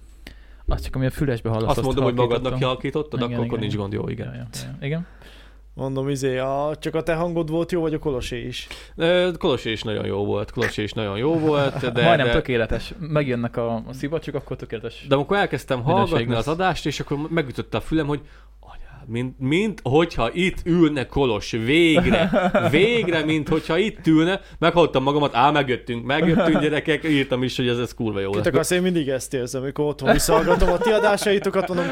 Azt csak ami a fülesbe hallasz. Azt mondom, hogy magadnak halkítottad, Igen, akkor, akkor igen, nincs igen. gond, jó, igen. Ja, ja, ja. Igen. Mondom, izé, a, csak a te hangod volt jó, vagy a Kolosé is? Kolosé is nagyon jó volt, Kolosé is nagyon jó volt, de, Majdnem de, tökéletes. Megjönnek a, a szivacsok, akkor tökéletes. de amikor elkezdtem hallgatni az adást, és akkor megütötte a fülem, hogy mint, mint hogyha itt ülne Kolos, végre, végre, mint hogyha itt ülne, meghallottam magamat, á, megjöttünk, megjöttünk gyerekek, írtam is, hogy ez, ez kurva jó Itt lesz. akarsz, én mindig ezt érzem, amikor otthon visszahallgatom a ti adásaitokat, mondom,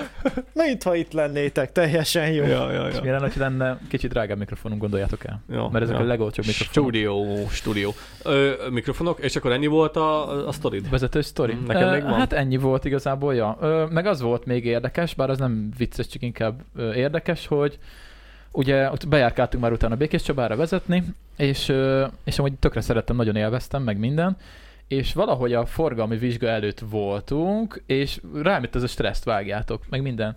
mintha itt lennétek, teljesen jó. Ja, ja, És ja. milyen lenne, hogy lenne kicsit drágább mikrofonunk, gondoljátok el. Ja, Mert ezek ja. a legolcsóbb mikrofonok. Stúdió, stúdió. Ö, mikrofonok, és akkor ennyi volt a, a sztorid? Vezető sztori? Mm, neked még van? Hát ennyi volt igazából, ja. Ö, meg az volt még érdekes, bár az nem vicces, csak inkább ö, érdekes, hogy ugye ott bejárkáltunk már utána Békés Csabára vezetni, és, és amúgy tökre szerettem, nagyon élveztem, meg minden, és valahogy a forgalmi vizsga előtt voltunk, és rám jött ez a stresszt, vágjátok, meg minden.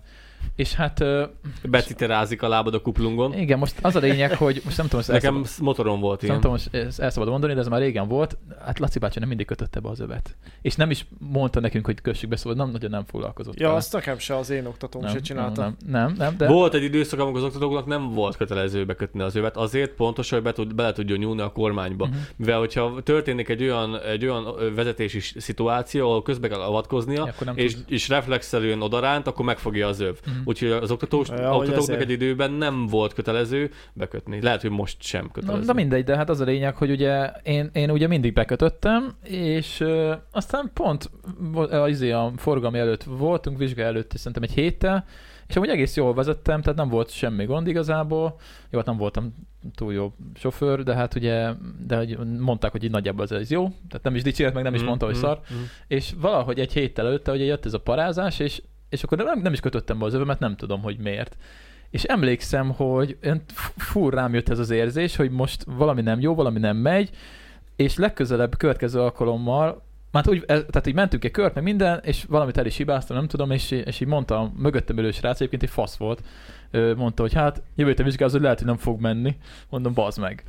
És hát ö, Betiterázik a lábad a kuplungon. igen, most az a lényeg, hogy most nem tudom, ezt el Nekem szabad, motoron volt nem ilyen. tudom, most ezt el szabad mondani, de ez már régen volt. Hát Laci bácsi nem mindig kötötte be az övet. És nem is mondta nekünk, hogy kössük be, szóval nem nagyon nem foglalkozott Ja, vele. azt nekem se az én oktatóm nem, se csinálta. Nem, nem, nem, nem de... Volt egy időszak, amikor az oktatóknak nem volt kötelező bekötni az övet, azért pontosan, hogy be tud, bele tudjon nyúlni a kormányba. Mhm. Mivel, hogyha történik egy olyan, egy olyan vezetési szituáció, ahol közbe kell avatkoznia, nem és, tud. és reflexzerűen odaránt, akkor megfogja az öv. Mhm. úgyhogy az oktatós, Ja, oktatóknak egy időben nem volt kötelező bekötni. Lehet, hogy most sem Na, kötelező. de mindegy, de hát az a lényeg, hogy ugye én, én ugye mindig bekötöttem, és ö, aztán pont vo- a, izé, a forgalmi előtt voltunk, vizsga előtt szerintem egy héttel, és amúgy egész jól vezettem, tehát nem volt semmi gond igazából. Jó, hát nem voltam túl jó sofőr, de hát ugye, de mondták, hogy így nagyjából ez, ez jó, tehát nem is dicsért, meg nem is Mm, mondta, hogy mm, szar. mm. És valahogy egy héttel előtte ugye jött ez a parázás, és, és akkor nem, nem is kötöttem be az övemet, nem tudom, hogy miért. És emlékszem, hogy fú, rám jött ez az érzés, hogy most valami nem jó, valami nem megy, és legközelebb következő alkalommal, már úgy, el- tehát így mentünk egy kört, meg minden, és valamit el is hibáztam, nem tudom, és, és így mondta a mögöttem ülő srác, egyébként egy fasz volt, mondta, hogy hát jövő héten vizsgálsz, hogy lehet, hogy nem fog menni. Mondom, bazd meg.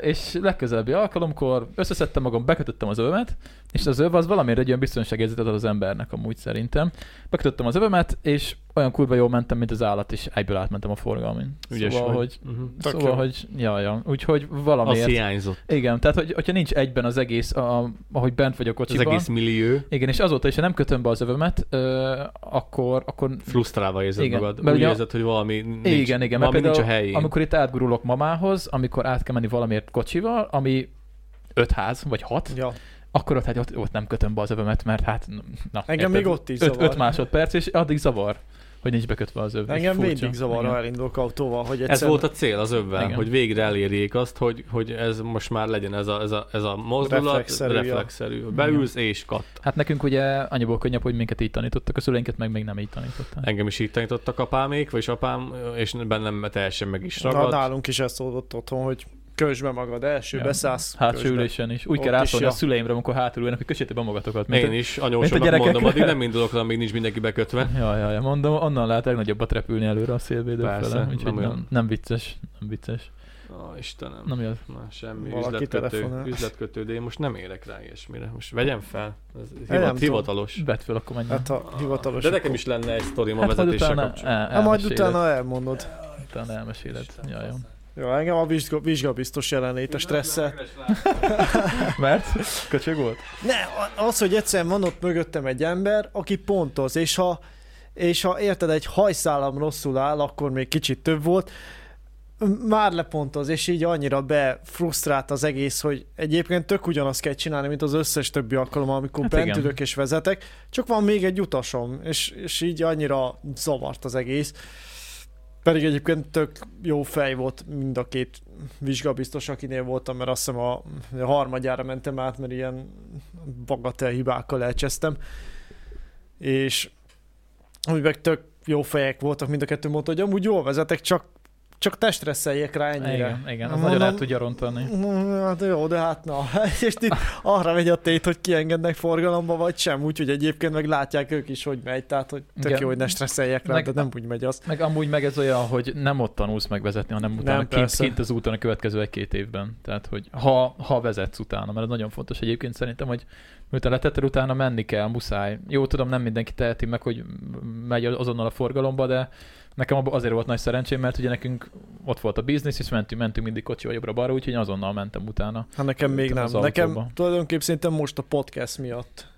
És legközelebbi alkalomkor összeszedtem magam, bekötöttem az övemet, és az öv az valamiért egy olyan biztonságérzetet ad az embernek amúgy szerintem. Bekötöttem az övemet, és olyan kurva jól mentem, mint az állat, és egyből átmentem a forgalmin. Ügyes szóval, vagy. hogy. Tök szóval, jó. hogy, ja, ja. Úgyhogy Az valamiért. hiányzott. Igen, tehát hogy, hogyha nincs egyben az egész, a, ahogy bent vagyok Az kocsiban. egész millió. Igen, és azóta is, ha nem kötöm be az övömet, ö, akkor, akkor Frusztrálva érzed Igen, magad. mert Úgy ugye- érzed, hogy valami nincs, igen, igen, mert valami nincs a helyén. amikor itt átgurulok mamához, amikor át kell menni valamiért kocsival, ami öt ház, vagy hat, Ja. akkor ott, hát ott, ott nem kötöm be az övömet, mert hát, na, Engem érted? még ott is öt, zavar. öt másodperc, és addig zavar, hogy nincs bekötve az öv. Engem Furcsa. mindig zavar, ha elindulok autóval, hogy egyszer... Ez volt a cél az övvel, Igen. hogy végre elérjék azt, hogy, hogy ez most már legyen ez a, ez a, ez a mozdulat, Reflexzerű, reflexzerű. Beülsz és katt. Hát nekünk ugye annyiból könnyebb, hogy minket így tanítottak, a szüleinket meg még nem így tanították. Engem is így tanítottak apámék, vagyis apám, és bennem teljesen meg is Na, ragad. nálunk is ez szólt otthon, hogy kösd be magad, első Ja. beszállsz, Hátsó ülésen is. Úgy Ott kell rászólni a ja. szüleimre, amikor hátul ülnek, hogy kössétek be magatokat. mint Én a- is, a anyósomnak gyerekek. mondom, addig nem indulok, amíg nincs mindenki bekötve. Ja, ja, ja, mondom, onnan lehet legnagyobbat repülni előre a szélvédő Persze, fele. nem Úgyhogy nem, olyan. nem, vicces, nem vicces. Ó, Istenem. Nem jön. Na, semmi Valaki üzletkötő, telefonál. üzletkötő, de én most nem érek rá ilyesmire. Most vegyem fel. Ez nem hivat, hivatalos. Vedd fel, akkor menjen. Hát ha hivatalos. De nekem akkor- is lenne egy sztorim a hát majd vezetéssel utána, kapcsolatban. el, Hát majd utána elmondod. utána elmeséled. Ja, jó. Engem a vizsga, vizsgabiztos jelenlét a stresszel. Mert? Köcsög volt? Ne, az, hogy egyszerűen van ott mögöttem egy ember, aki pontoz, és ha, és ha érted, egy hajszálam rosszul áll, akkor még kicsit több volt, már lepontoz, és így annyira befrusztrált az egész, hogy egyébként tök ugyanazt kell csinálni, mint az összes többi alkalommal, amikor Hát hát bent igen. ülök és vezetek, csak van még egy utasom, és, és így annyira zavart az egész. Pedig egyébként tök jó fej volt mind a két vizsgabiztos, akinél voltam, mert azt hiszem a, a harmadjára mentem át, mert ilyen bagatel hibákkal elcsesztem. És meg tök jó fejek voltak mind a kettő mondta, hogy amúgy jól vezetek, csak, csak testresszeljek rá ennyire. Igen, igen, az Mondom- nagyon el tudja rontani. Mm, Hát jó, de hát na. És itt arra megy a tét, hogy kiengednek forgalomba, vagy sem. Úgyhogy egyébként meg látják ők is, hogy megy. Tehát, hogy tök Igen. jó, hogy ne stresszeljek rá, Meg- de nem úgy megy az. Meg amúgy meg ez olyan, hogy nem ott tanulsz meg vezetni, hanem utána Nem, kint, persze. kint az úton a következő egy-két évben. Tehát, hogy ha, ha vezetsz utána, mert ez nagyon fontos egyébként szerintem, hogy miután letetted, utána menni kell, muszáj. Jó, tudom, nem mindenki teheti meg, hogy megy azonnal a forgalomba, de nekem azért volt nagy szerencsém, mert ugye nekünk ott volt a biznisz, és mentünk, mentünk mindig kocsival jobbra-balra, úgyhogy azonnal mentem utána. Hát nekem még nem. Nekem autóba. tulajdonképpen szerintem most a podcast miatt.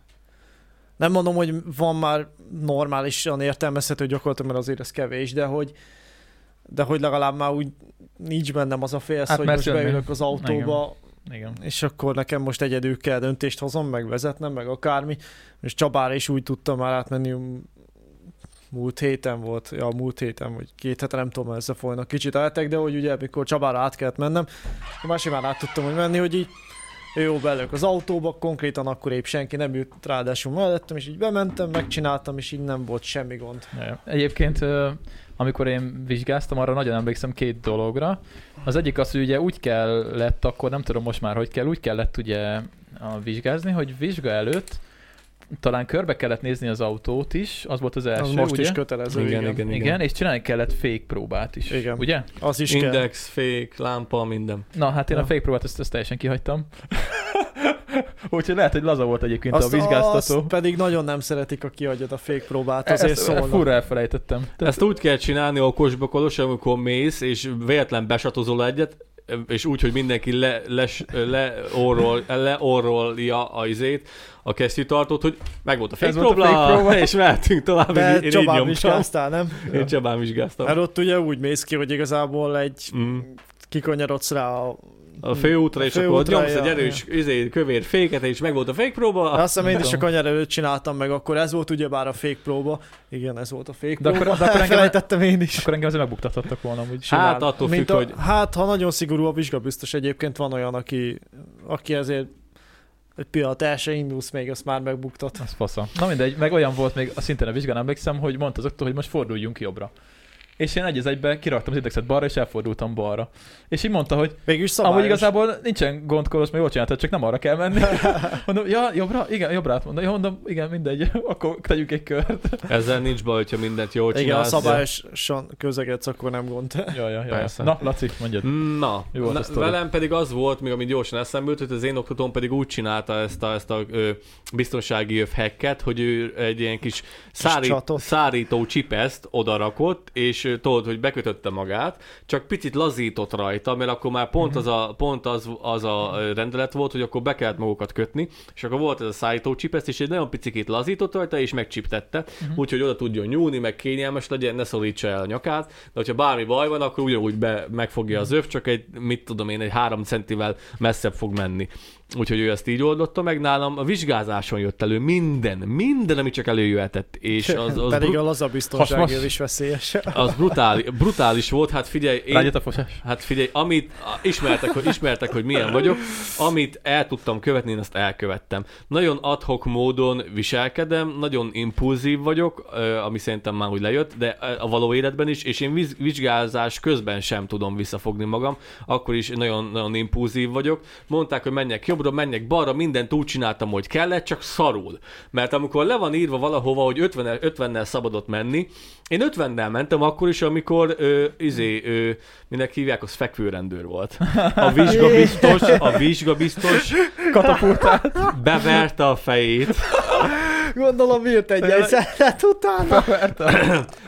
Nem mondom, hogy van már normálisan értelmezhető gyakorlatilag, mert azért ez kevés, de hogy de hogy legalább már úgy nincs bennem az a félsz, Hát hogy most beülök az autóba, Igen. és akkor nekem most egyedül kell döntést hozom, meg vezetnem, meg akármi. És Csabára is úgy tudtam már átmenni, múlt héten volt, ja, múlt héten, vagy két hete, nem tudom, összefolynak kicsit eltek, de hogy ugye, amikor Csabára át kellett mennem, már simán át tudtam hogy menni, hogy így jó, belök az autóba, konkrétan akkor épp senki nem ült ráadásul mellettem, és így bementem, megcsináltam, és így nem volt semmi gond. Egyébként, amikor én vizsgáztam, arra nagyon emlékszem két dologra. Az egyik az, hogy ugye úgy kellett, akkor nem tudom most már, hogy kell, úgy kellett ugye vizsgázni, hogy vizsga előtt talán körbe kellett nézni az autót is, az volt az első, Az most ugye? is kötelező, Igen, igen. igen. igen, és csinálni kellett fék próbát is, Igen. ugye? Az is kell. Index, fék, lámpa, minden. Na, hát én Ja. a fék próbát ezt, ezt teljesen kihagytam. Úgyhogy lehet, hogy laza volt egyébként Azt, a vizsgáztató. azt pedig nagyon nem szeretik, ha kiadjad a fékpróbát, Ezt, azért ezt szólnak. furra elfelejtettem. Tehát, Ezt úgy kell csinálni okosba kolos, amikor mész, és véletlen besatozol egyet, és úgy, hogy mindenki le, les, leorrol, leorrolja a izét, a kesztyűtartót, hogy meg volt a fake volt a fake próba. és mehetünk tovább. De én, én Csabán vizsgáztál, nem? Én Csabán vizsgáztam. Mert ott ugye úgy mész ki, hogy igazából egy Mm. kikanyarodsz rá a... A főútra, A és akkor nyomsz egy ja, erős izé, kövér féket, és meg volt a fake próba. Azt hiszem én is a kanyar előtt csináltam meg, akkor ez volt ugyebár a fake próba. Igen, ez volt a fake De akkor- de akkor engem- Elfelejtettem én is. Akkor engem azért megbuktathattak volna, úgy. Hát attól függ, a, hogy- Hát, ha nagyon szigorú a vizsga, biztos egyébként van olyan, aki, aki ezért egy pillanat el se indulsz még, azt már megbuktat. Az fasza. Na mindegy, meg olyan volt még a szintén a vizsgán, emlékszem, hogy mondta az oktató, hogy most forduljunk jobbra. És én egy az egybe kiraktam az indexet balra, és elfordultam balra. És így mondta, hogy Végül is szabályos. amúgy igazából nincsen gond, Kolos, mert jól csináltad, csak nem arra kell menni. mondom, ja, jobbra? Igen, jobbra mondom. Ja, mondom, igen, mindegy, akkor tegyük egy kört. Ezzel nincs baj, hogyha mindent jól Igen, a csinálsz. szabályosan közlekedsz, akkor nem gond. Ja, ja, ja. Persze. Na, Laci, mondjad. Na, Jó volt na velem pedig az volt, még amit gyorsan eszembe jutott, hogy az én oktatóm pedig úgy csinálta ezt a, ezt a ö, biztonsági öv hacket, hogy ő egy ilyen kis szárí, csatot. szárító csipeszt odarakott, és ö, tudod, hogy bekötötte magát, csak picit lazított rajta, mert akkor már pont az a, pont az, az a rendelet volt, hogy akkor be kellett magukat kötni, és akkor volt ez a szállító csipeszt, és egy nagyon picikét lazított rajta, és megcsiptette, uh-huh. úgyhogy oda tudjon nyúlni, meg kényelmes legyen, ne szorítsa el a nyakát, de hogyha bármi baj van, akkor ugyanúgy be, megfogja az öv, csak egy, mit tudom én, egy három centivel messzebb fog menni. Úgyhogy ő ezt így oldotta meg nálam. A vizsgázáson jött elő minden, minden, ami csak előjöhetett. És az, az, Pedig bru- a laza biztonságért is veszélyes. az brutális, brutális volt. Hát figyelj, én, Rágyat a fosás. Hát figyelj, amit ismertek, hogy ismertek, hogy milyen vagyok, amit el tudtam követni, én azt elkövettem. Nagyon adhok módon viselkedem, nagyon impulzív vagyok, ami szerintem már úgy lejött, de a való életben is, és én viz- vizsgázás közben sem tudom visszafogni magam, akkor is nagyon, nagyon impulzív vagyok. Mondták, hogy menjek jobbra, menjek balra, mindent úgy csináltam, hogy kellett, csak szarul. Mert amikor le van írva valahova, hogy 50 50-nel szabadott menni, én 50-nel mentem akkor is, amikor ö, izé, ö, minek hívják, az fekvőrendőr volt. A vizsgabiztos, a vizsgabiztos Katapultát. beverte a fejét. Gondolom írt egy jegyzetet utána.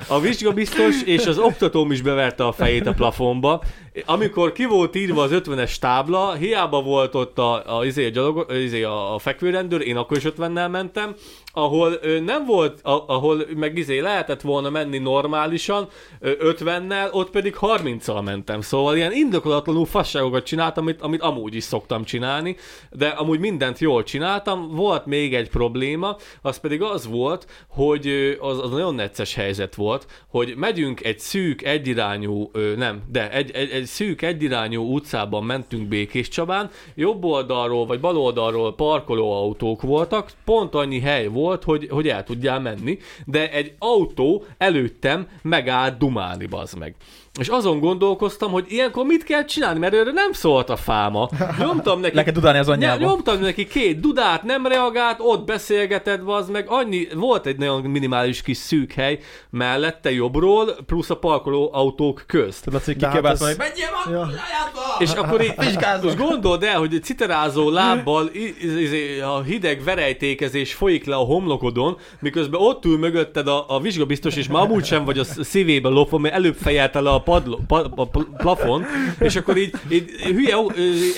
A vizsgabiztos és az oktatóm is beverte a fejét a plafonba. Amikor ki volt írva az 50-es tábla, hiába volt ott a, a, izé, a, gyalog, izé, a, a fekvőrendőr, én akkor is 50-nel mentem, ahol nem volt, a, ahol meg izé lehetett volna menni normálisan, ö, 50-nel, ott pedig 30-al mentem. Szóval ilyen indokolatlanul fasságokat csináltam, amit, amit amúgy is szoktam csinálni, de amúgy mindent jól csináltam. Volt még egy probléma, az pedig az volt, hogy az, az nagyon necces helyzet volt, hogy megyünk egy szűk, egyirányú, nem, de egy, egy, egy szűk, egyirányú utcában mentünk Békés Csabán, jobb oldalról vagy bal oldalról parkolóautók voltak, pont annyi hely volt, hogy, hogy el tudjál menni, de egy autó előttem megállt dumálni, bazd meg. És azon gondolkoztam, hogy ilyenkor mit kell csinálni, mert erre nem szólt a fáma. Nyomtam neki Le kell dudálni az anyjába. nyomtam neki két dudát, nem reagált, ott beszélgetett, az meg annyi, volt egy nagyon minimális kis szűk hely mellette jobbról, plusz a parkoló autók közt. Tudod, Laci, De hát kikiabált ez- hjem! Han, ja. jeg, jeg, És akkor így, most gondold el, hogy egy citerázó lábbal i- i- i- a hideg verejtékezés folyik le a homlokodon, miközben ott ül mögötted a, a vizsgabiztos, és már amúgy sem vagy a szívébe lopva, mert előbb fejelte le a, padlo, pa, a pl- plafon, és akkor így, így hülye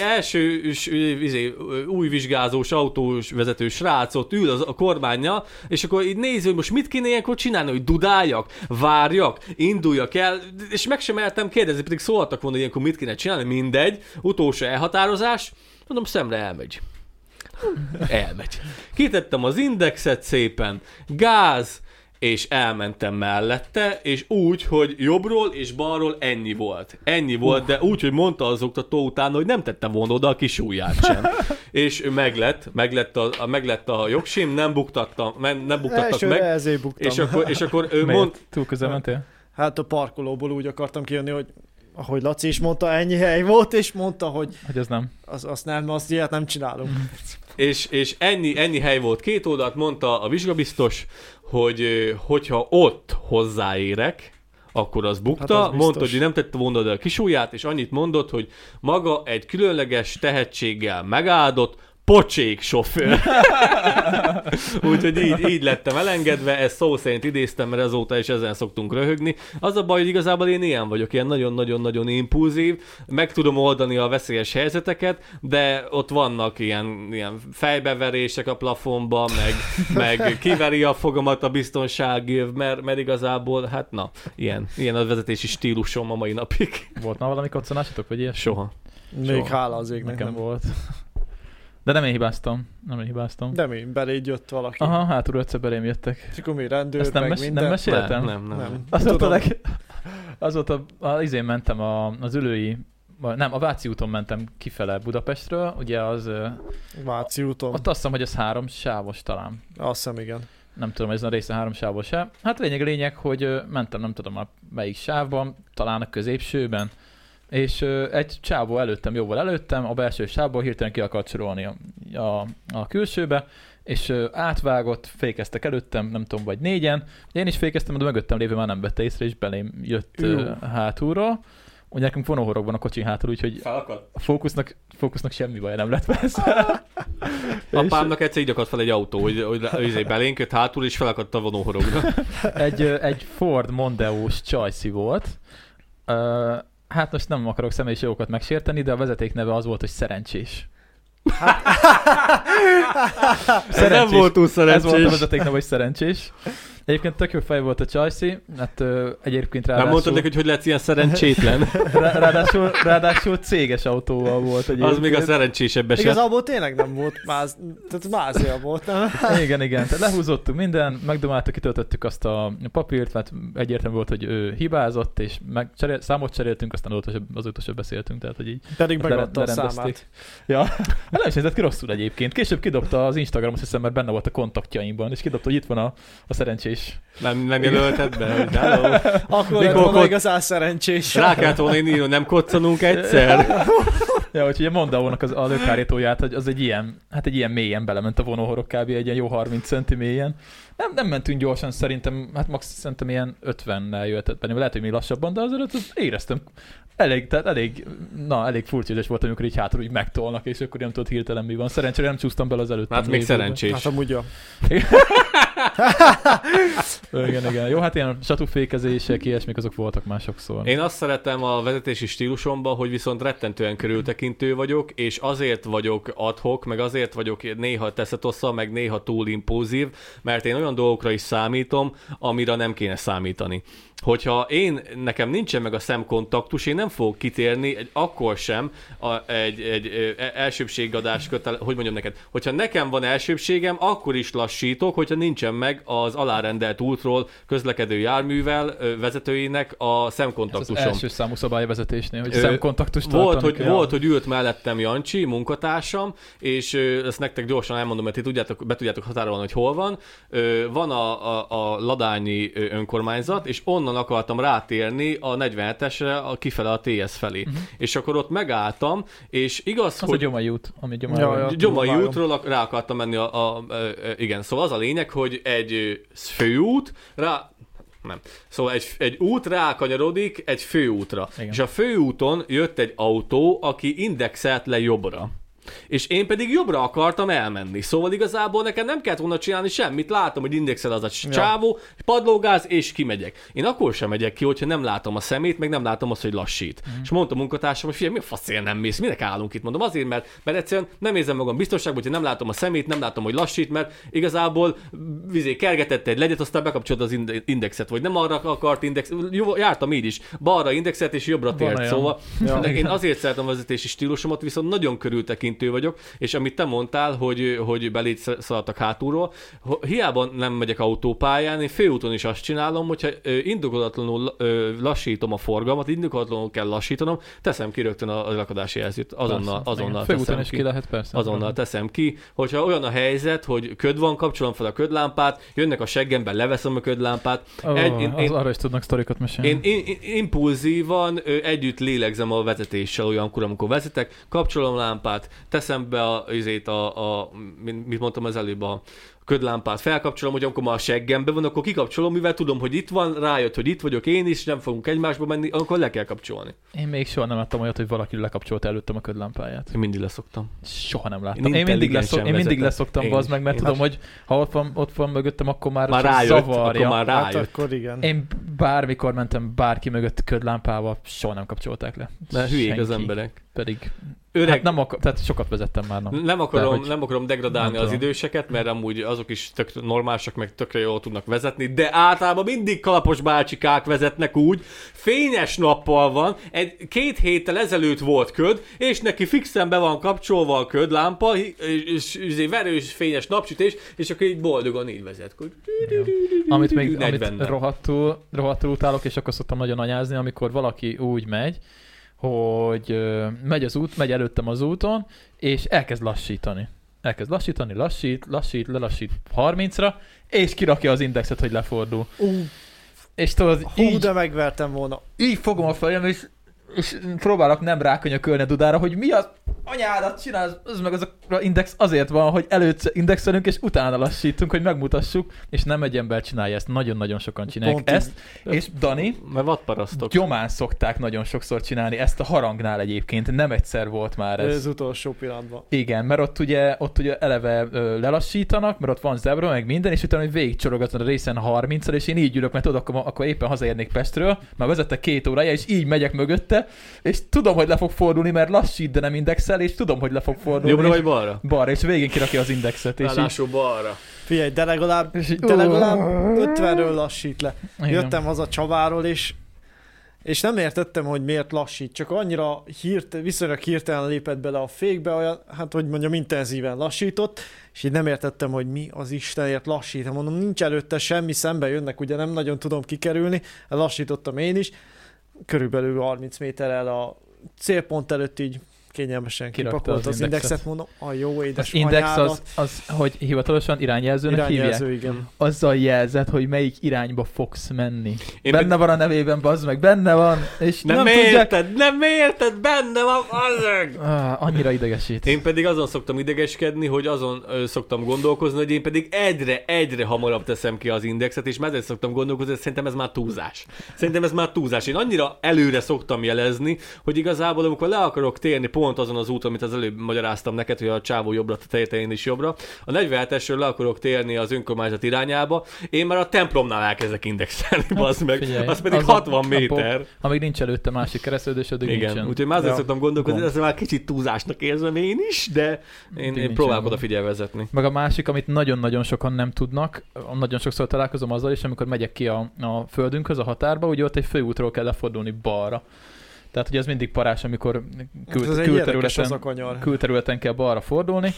első izé, új vizsgázós autós vezető srác ott ül az, a kormánya, és akkor így nézi, hogy most mit kéne ilyenkor csinálni, hogy dudáljak, várjak, induljak el, és meg sem mertem kérdezni, pedig szóltak volna, hogy ilyenkor mit kéne csinálni, mindegy, utolsó elhatározás, mondom, szemre elmegy. Elmegy. Kitettem az indexet szépen, gáz, és elmentem mellette, és úgy, hogy jobbról és balról ennyi volt. Ennyi volt, de úgy, hogy mondta az oktató utána, hogy nem tette volna oda a kis ujját sem. és meglett, meglett a, a, meglett a jogsim, nem buktattam, nem, nem buktattak Elsőre meg, ezért buktam. és akkor, és akkor ő mond, Túl közel mentél? Hát a parkolóból úgy akartam kijönni, hogy ahogy Laci is mondta, ennyi hely volt, és mondta, hogy Hogy ez nem. az, azt nem, azt ilyet nem csinálunk. és, és ennyi, ennyi hely volt két oldalt, mondta a vizsgabiztos, hogy hogyha ott hozzáérek, akkor az bukta. Hát az biztos. mondta, hogy nem tette volna oda a kis ujját, és annyit mondott, hogy maga egy különleges tehetséggel megáldott, pocsék sofőr. Úgyhogy így, így lettem elengedve, ezt szó szerint idéztem, mert azóta is ezen szoktunk röhögni. Az a baj, hogy igazából én ilyen vagyok, ilyen nagyon-nagyon-nagyon impulzív, meg tudom oldani a veszélyes helyzeteket, de ott vannak ilyen, ilyen fejbeverések a plafonba, meg, meg kiveri a fogamat a biztonságév, mert, mert igazából, hát na, ilyen, ilyen a vezetési stílusom a mai napig. Volt már valami koccanásatok, vagy ilyen? Soha. Még Soha. hála az égnek Nekem nem. volt. De nem én hibáztam. Nem én hibáztam. De mi? Beléd jött valaki. Aha, hátulról egyszer belém jöttek. És akkor mi rendőr, Ezt nem, meg mes- minden. nem meséltem? Nem, nem, nem. Nem. Az volt a Tudom. leg... Az volt a... a izén mentem a, az ülői... vagy Nem, a Váci úton mentem kifele Budapestről, ugye az... Váci úton. Ott azt hiszem, hogy az három sávos talán. Azt hiszem, igen. Nem tudom, ez a része három sávos-e. Hát lényeg a lényeg, hogy mentem nem tudom a melyik sávban, talán a középsőben, és egy csávó előttem, jóval előttem, a belső sávból hirtelen ki akart sorolni a, a, a külsőbe, és átvágott, fékeztek előttem, nem tudom, vagy négyen. Én is fékeztem, de mögöttem lévő már nem vette észre, és belém jött Jó. hátulról. Ugye nekünk vonóhorog van a kocsin hátul, úgyhogy Felakadt. a fókusznak, fókusznak semmi baj nem lett persze. Apámnak egyszer így akadt fel egy autó, hogy, hogy, hogy belénk jött hátul, és felakadt a vonóhorogra. egy, egy Ford Mondeo-s csajszi volt. Hát most nem akarok személyis jogokat megsérteni, de a vezeték neve az volt, hogy szerencsés. Ez nem volt túl Ez volt a szerencsés. vezeték neve, hogy szerencsés. Egyébként tök jó fej volt a csajszi, hát ö, egyébként Nem ráadásul, mondtad neki, hogy hogy lehetsz ilyen szerencsétlen? rá, ráadásul, ráadásul céges autóval volt egyébként. Az még a szerencsésebb eset. Igazából tényleg nem volt máz... Tehát mázia volt, nem? Igen, igen. Tehát lehúzottuk minden, megdomáltuk, kitöltöttük azt a papírt, mert egyértelmű volt, hogy ő hibázott, és meg cserél, számot cseréltünk, aztán azóta, azóta sem beszéltünk, tehát hogy így Pedig megadta a számát. Ja, hát nem is nézett ki rosszul egyébként. Később kidobta az Instagram, azt hiszem, mert benne volt a kontaktjaimban, és kidobta, hogy itt van a, a szerencsés. Nem, nem jelölted be, hogy hello. Akkor lett volna igazán szerencsés. Rá kellett volna írni, hogy nem koccanunk egyszer. Ja, úgyhogy a Mondaónak az, a lökhárítóját, hogy az egy ilyen, hát egy ilyen mélyen belement a vonóhorog kb. egy ilyen jó 30 centi mélyen. Nem, nem mentünk gyorsan, szerintem, hát max szerintem ilyen 50-nel jöhetett benne, lehet, hogy mi lassabban, de azért az éreztem elég, tehát elég, na, elég furcsa volt, amikor így hátul így megtolnak, és akkor nem tudod hirtelen mi van. Szerencsére nem csúsztam bele az előtt. Hát még szerencsés. Hát amúgy jó. Igen, igen. Jó, hát ilyen satúfékezések, ilyesmik azok voltak már sokszor. Én azt szeretem a vezetési stílusomban, hogy viszont rettentően körültekintő vagyok, és azért vagyok adhok, meg azért vagyok néha teszetossza, meg néha túl impulzív, mert én olyan dolgokra is számítom, amire nem kéne számítani. Hogyha én, nekem nincsen meg a szemkontaktus, én nem fogok kitérni egy, akkor sem a, egy, egy, e- elsőbségadás kötele, hogy mondjam neked, hogyha nekem van elsőbségem, akkor is lassítok, hogyha nincsen meg az alárendelt útról közlekedő járművel vezetőinek a Ez az szemkontaktusom. első számú szabályvezetésnél, hogy Ö, szemkontaktust Volt hogy, volt, hogy ült mellettem Jancsi, munkatársam, és ezt nektek gyorsan elmondom, mert ti tudjátok, be tudjátok határolni, hogy hol van. Van a, a, a Ladányi önkormányzat, és onnan akartam rátérni a 47-esre, a kifele a TS felé. Uh-huh. És akkor ott megálltam, és igaz. Az a hogy... Gyomai út, ami Gyomai Ja, ja, útról rá akartam menni a, a, a, a, igen, szóval az a lényeg, hogy egy főút rá, nem. Szóval egy, egy út rákanyarodik egy főútra. Igen. És a főúton jött egy autó, aki indexelt le jobbra. És én pedig jobbra akartam elmenni. Szóval igazából nekem nem kellett volna csinálni semmit. Látom, hogy indexel az a Ja. csávó, padlógáz, és kimegyek. Én akkor sem megyek ki, hogyha nem látom a szemét, meg nem látom azt, hogy lassít. Mm. És mondta a munkatársam, hogy figyelj, mi a faszért nem mész, minek állunk itt? Mondom, azért, mert, mert egyszerűen nem érzem magam biztonságban, hogyha nem látom a szemét, nem látom, hogy lassít, mert igazából vizé kergetett egy legyet, aztán bekapcsolod az inde- indexet, vagy nem arra akart index, jó, jártam így is, balra indexet és jobbra tért, szóval Ja. én azért szeretem a vezetési stílusomat, viszont nagyon körültekintő vagyok, és amit te mondtál, hogy, hogy beléd szaladtak hátulról, hiába nem megyek autópályán, én főúton is azt csinálom, hogyha indokolatlanul lassítom a forgalmat, indokolatlanul kell lassítanom, teszem ki rögtön a, lakadási jelzőt, azonnal, Persze, azonnal igen. Teszem ki. ki lehet, persze. Azonnal teszem ki, hogyha olyan a helyzet, hogy köd van, kapcsolom fel a ködlámpát, jönnek a seggemben, leveszem a ködlámpát. Oh, Egy- én- az én- arra is tudnak sztorikat mesélni. Én, én, én impulzívan együtt lélegzem a vezetéssel olyankor, amikor vezetek, kapcsolom lámpát, teszem be a, izét a, a, mit mondtam az előbb, a ködlámpát felkapcsolom, hogy amikor már a seggembe van, akkor kikapcsolom, mivel tudom, hogy itt van, rájött, hogy itt vagyok én is, nem fogunk egymásba menni, akkor le kell kapcsolni. Én még soha nem láttam olyat, hogy valaki lekapcsolta előttem a ködlámpáját. Én mindig leszoktam. Soha nem láttam. Én Én, mindig, leszok, én mindig leszoktam, Én bazd meg, mert Én tudom, has- hogy ha ott van, ott van mögöttem, akkor már, Már rájött, zavarja. akkor már Hát rájött. akkor igen. Én bármikor mentem bárki mögött ködlámpával, soha nem kapcsolták le. Mert hülyék az Senki. emberek. Pedig Öreg, hát nem akar, tehát sokat vezettem már. Na. Nem akarom, De hogy- nem akarom degradálni nem az tudom. időseket, mert amúgy azok is tök normálisak, meg tökre jól tudnak vezetni, de általában mindig kalapos bácsikák vezetnek úgy, fényes nappal van, egy, két héttel ezelőtt volt köd, és neki fixen be van kapcsolva a ködlámpa, és, és, és egy verős fényes napsütés, és akkor így boldogan így vezet. Akkor- Amit még amit 40-nel. rohadtul, rohadtul utálok, és akkor szoktam nagyon anyázni, amikor valaki úgy megy, hogy megy az út, megy előttem az úton, és elkezd lassítani. Elkezd lassítani, lassít, lassít, lelassít 30-ra, és kirakja az indexet, hogy lefordul. Ú, És tudod, hú, így, de megvertem volna. így fogom a fejem, és, és próbálok nem rákönyökölni a dudára, hogy mi az anyádat csinálsz, az meg az a index azért van, hogy előtt indexelünk, és utána lassítunk, hogy megmutassuk, és nem egy ember csinálja ezt, nagyon-nagyon sokan csinálják Pont ezt, és Dani, Mert vadparasztok. gyomán szokták nagyon sokszor csinálni, ezt a harangnál egyébként, nem egyszer volt már Ez ez. utolsó pillanatban. Igen, mert ott ugye, ott ugye eleve ö, lelassítanak, mert ott van zebra, meg minden, és utána végigcsorogatod a részen 30 és én így ülök, mert tudod, akkor, akkor éppen hazaérnék Pestről, már vezettek két órája, és így megyek mögötte, és tudom, hogy le fog fordulni, mert lassít, de nem indexel, és tudom, hogy le fog fordulni. Jobbra és vagy balra? balra, és végén kirakja az indexet, és így, Ráadásul balra. Figyelj, de legalább, így de legalább 50-ről lassít le. Igen. Jöttem haza Csaváról, és és nem értettem, hogy miért lassít, csak annyira hírt, viszonylag hirtelen lépett bele a fékbe, olyan, hát hogy mondjam, intenzíven lassított, és így nem értettem, hogy mi az Istenért lassít. Mondom, nincs előtte semmi, szembe jönnek, ugye nem nagyon tudom kikerülni, lassítottam én is, körülbelül 30 méterrel a célpont előtt így kényelmesen kipakolt az az, indexet. indexet, mondom, a jó édes Az index az, anyádat, az, hogy hivatalosan irányjelzőnek hívják. irányjelző, igen. Azzal jelzed, hogy melyik irányba fogsz menni. Én benne van a nevében, bazd meg, benne van, és Nem, nem, nem tudják... érted, nem érted, benne van, azok! Ah, annyira idegesít. Én pedig azon szoktam idegeskedni, hogy azon ö, szoktam gondolkozni, hogy én pedig egyre, egyre hamarabb teszem ki az indexet, és már szoktam gondolkozni, hogy szerintem ez már túlzás. Szerintem ez már túlzás. Én annyira előre szoktam jelezni, hogy igazából amikor le akarok térni pont azon az úton, amit az előbb magyaráztam neked, hogy a csávó jobbra, te én is jobbra, a 47-esről le akarok térni az önkormányzat irányába, én már a templomnál elkezdek indexelni, bazd meg. figyelj, az pedig az a- 60 a méter. Amíg nincs előtte másik keresztődés, addig Igen, nincsen. úgyhogy már Ja. szoktam gondolkozni, Gond. ez már kicsit túlzásnak érzem én is, de én, én próbálok gond. oda figyelni vezetni. Meg a másik, amit nagyon-nagyon sokan nem tudnak, nagyon sokszor találkozom azzal is, amikor megyek ki a, a földünkhöz, a határba, ugye ott egy főútról kell lefordulni balra. Tehát ugye ez mindig parás, amikor kül, érdekes az külterületen, külterületen kell balra fordulni,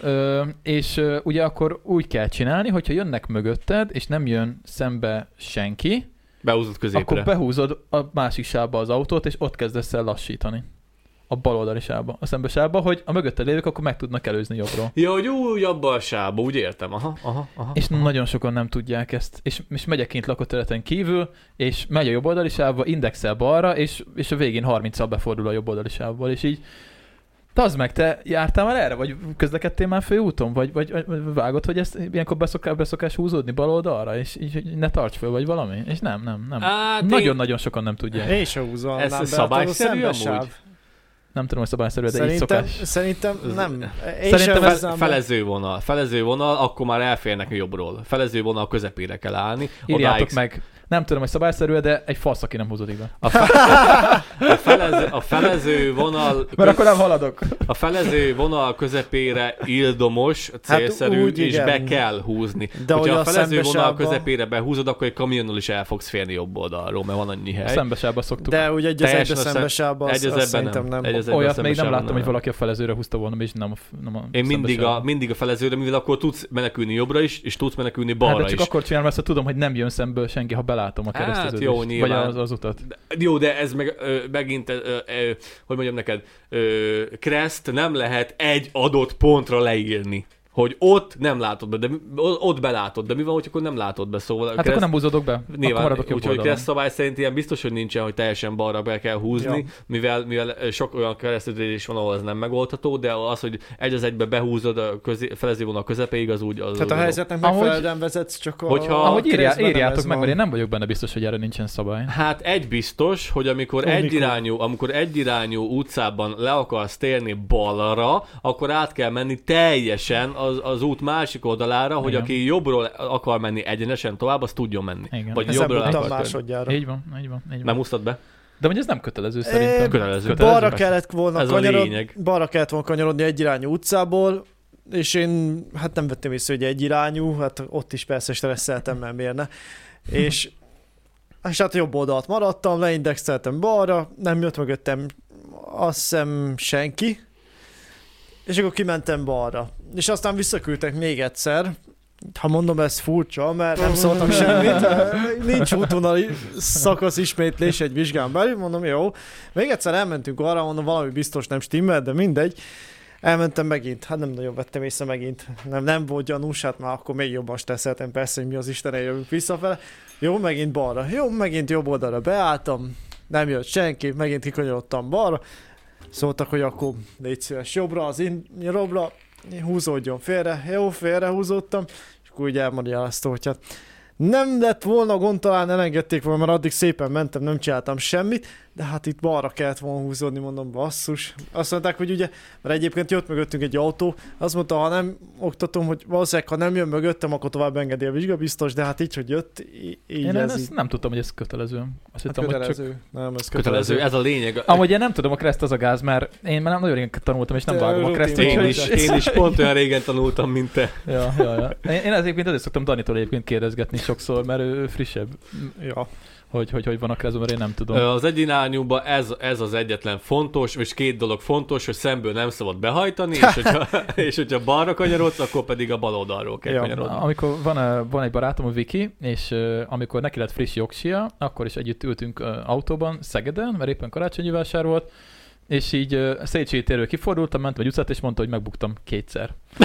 ö, és ö, ugye akkor úgy kell csinálni, hogyha jönnek mögötted, és nem jön szembe senki, Behúzott középre. akkor behúzod a másik sávba az autót, és ott kezdesz el lassítani. A bal oldali sávba, a szembe sávba, hogy a mögötted lévők akkor meg tudnak előzni jobbról. Ja, hogy úgy abba a sába, úgy értem. Aha, aha, aha. És nagyon sokan nem tudják ezt. És, és megyek kint lakóterületen kívül, és megy a jobb oldali sávba, indexel balra, és, és a végén 30-al befordul a jobb oldali sávból, és így te az meg, te jártál már erre? Vagy közlekedtél már főúton? Vagy, vagy, vagy vágod, hogy ezt ilyenkor beszokás, beszokás húzódni bal oldalra? És így, ne tarts föl, vagy valami? És nem, nem, nem. Hát én- Nagyon-nagyon sokan nem tudják. Én se húzom. Ez szabályszerű hát a amúgy? Nem tudom, hogy szabályszerű, de így Szerintem, szokás. szerintem nem. Én Szerintem ez be. Felező vonal. Felező vonal, akkor már elférnek jobbról. Felező vonal közepére kell állni. Írjátok Odáig- meg. Nem tudom, hogy szabályszerű, de egy fasz, aki nem húzódik be. A, fe... a, felező, a felező vonal Mert akkor nem haladok. a felező vonal közepére ildomos, célszerű, úgy, és igen. be kell húzni. De Hogyha hogy a a felező vonal közepére behúzod, akkor egy kamionnal is el fogsz férni jobb oldalról, mert van annyi hely. Szembesába szoktuk. De úgy egy az egybe Teljesen a szem- szembesában, egy az, az az szerintem nem. nem. Egy az Olyat még nem láttam, hogy valaki a felezőre húzta volna, és nem a, nem a Én mindig a, szembesába. mindig a felezőre, mivel akkor tudsz menekülni jobbra is, és tudsz menekülni Hát balra de csak is. akkor csinálom ezt, ha tudom, hogy nem jön szemből senki, ha belátom a Hát kereszteződést. jó, vagy nyilván. az, az utat. De- Jó, de ez meg ö, megint, ö, ö, hogy mondjam neked, ö, Crest nem lehet egy adott pontra leírni. Hogy ott nem látod be, de ott belátod, de mi van, hogy akkor nem látod be, szóval Hát akkor nem húzódok be, akkor Nyilván, úgyhogy kereszt szabály szerint ilyen biztos, hogy nincsen, hogy teljesen balra be kell húzni, Ja. mivel, mivel sok olyan keresztülés van, ahol ez nem megoldható, de az, hogy egy az egybe behúzod a közé, felezővonal közepéig, az úgy az Tehát a helyzetnek Ahogy- megfelelően vezetsz, csak a... Hogyha- a Ahogy írjá, írjátok meg, van. mert én nem vagyok benne biztos, hogy erre nincsen szabály. Hát egy biztos, hogy amikor Ó, mikor? egyirányú, amikor egyirányú utcában le akarsz térni balra, akkor át kell menni teljesen az, az út másik oldalára, hogy Igen. aki jobbról akar menni egyenesen tovább, az tudjon menni. Igen. Vagy Ezen jobbról akar másodjára. Így van, így van, így van. Nem úsztad be? De hogy ez nem kötelező szerintem. Kötelező. Kötelező, Balra persze. kellett volna Ez a kanyarod, lényeg. balra kellett volna kanyarodni egyirányú utcából, és én hát nem vettem észre, hogy egyirányú, hát ott is persze stresszeltem, mert miért ne. És, és hát jobb oldalt maradtam, leindexeltem balra, nem jött mögöttem azt hiszem senki, és akkor kimentem balra. És aztán visszaküldtek még egyszer, ha mondom, ez furcsa, mert nem szóltam semmit. Nincs útvonali szakasz ismétlés egy vizsgán belül, mondom, jó. Még egyszer elmentünk arra, mondom, valami biztos nem stimmel, de mindegy. Elmentem megint, hát nem nagyon vettem észre megint. Nem, nem volt gyanús, hát már akkor még jobban stresszeltem persze, hogy mi az Istenre jövünk visszafele. Jó, megint balra. Jó, megint jobb oldalra beálltam. Nem jött senki, megint kikanyarodtam balra. Szóltak, hogy akkor légy szíves jobbra, az in, jobbra, húzódjon félre. Jó, félre húzódtam, és akkor úgy elmagyarázta, hogy hát nem lett volna gond, talán elengedték volna, mert addig szépen mentem, nem csináltam semmit, de hát itt balra kellett volna húzódni, mondom, basszus. Azt mondták, hogy ugye, mert egyébként jött mögöttünk egy autó, azt mondta, ha nem oktatom, hogy valószínűleg, ha nem jön mögöttem, akkor tovább engedi a vizsgabiztos, de hát így, hogy jött, így Én ez ezt így. nem tudtam, hogy ez kötelező. Azt Hát hittem, hogy csak... kötelező. Nem, ez Kötelező, kötelező. ez a lényeg. Amúgy én nem tudom, a kereszt az a gáz, mert én már nem nagyon régen tanultam, és nem vágom a vagy. Én is, én is pont olyan régen tanultam, mint te. Ja, ja, ja. Én, én ezért, azért szoktam Danitól egyébként kérdezgetni sokszor, mert ő, ő frissebb, Ja. Hogy, hogy hogy van a keresztben, mert én nem tudom. Az egyirányúban ez, ez az egyetlen fontos, és két dolog fontos, hogy szemből nem szabad behajtani, és hogyha, és hogyha balra kanyarodsz, akkor pedig a bal oldalról kell Ja. kanyarodni. Amikor van, van egy barátom, a Viki, és uh, amikor neki lett friss jogsia, akkor is együtt ültünk uh, autóban Szegeden, mert éppen karácsonyi vásár volt, és így uh, Széchenyi térről kifordultam, mentem egy utcát, és mondta, hogy megbuktam kétszer.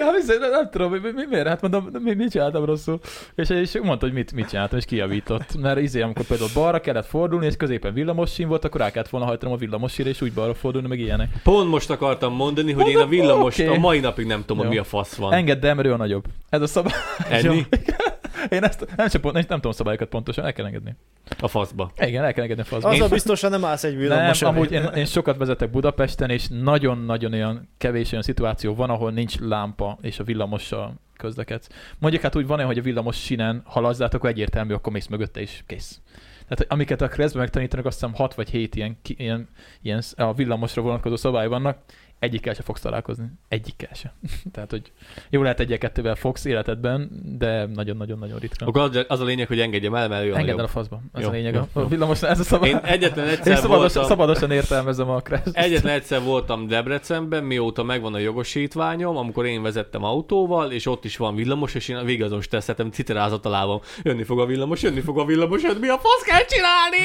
Hát, vissza- nem, nem tudom, mi, mi, miért? Hát mondom, mi, mit csináltam rosszul? És, és mondta, hogy mit, mit csináltam, és kijavított. Mert izé, amikor például balra kellett fordulni, és középen villamos sín volt, akkor rá kellett volna hajtanom a villamosíra, és úgy balra fordulni, meg ilyenek. Pont most akartam mondani, hogy én a Mondom, villamos oké. a mai napig nem tudom, hogy Jó. mi a fasz van. Engedd el, mert ő a nagyobb. Ez a szabály. Ennyi? Én ezt nem, csak pont, nem, nem tudom szabályokat pontosan, el kell engedni. A faszba. Igen, el kell engedni a faszba. Az Én, a biztosan nem állsz egy nem, villamos amúgy elé. én, én, sokat vezetek Budapesten, és nagyon-nagyon olyan kevés olyan szituáció van, ahol nincs lámpa, és a villamossal közlekedsz. Mondjuk hát úgy van, hogy a villamos sinen haladsz, akkor egyértelmű, akkor mész mögötte is, kész. Tehát amiket a Kreszben megtanítanak, azt hiszem 6 vagy 7 ilyen, ilyen, ilyen a villamosra vonatkozó szabály vannak, egyikkel se fogsz találkozni. Egyikkel se. Tehát, hogy jó lehet egy-kettővel fogsz életedben, de nagyon-nagyon-nagyon ritkán. Akkor az, a lényeg, hogy engedjem el, mert a Engedd el a faszba. Ez Jó, a lényeg. jó, A jó. villamos, ez a szabály. Én egyetlen Én egyszer szabadosan, voltam, szabadosan értelmezem a Kreszt. Egyetlen egyszer voltam Debrecenben, mióta megvan a jogosítványom, amikor én vezettem autóval, és ott is van villamos, és én a végazon stresszeltem, citerázott a lábam. Jönni fog a villamos, jönni fog a villamos, jönni, mi a fasz kell csinálni?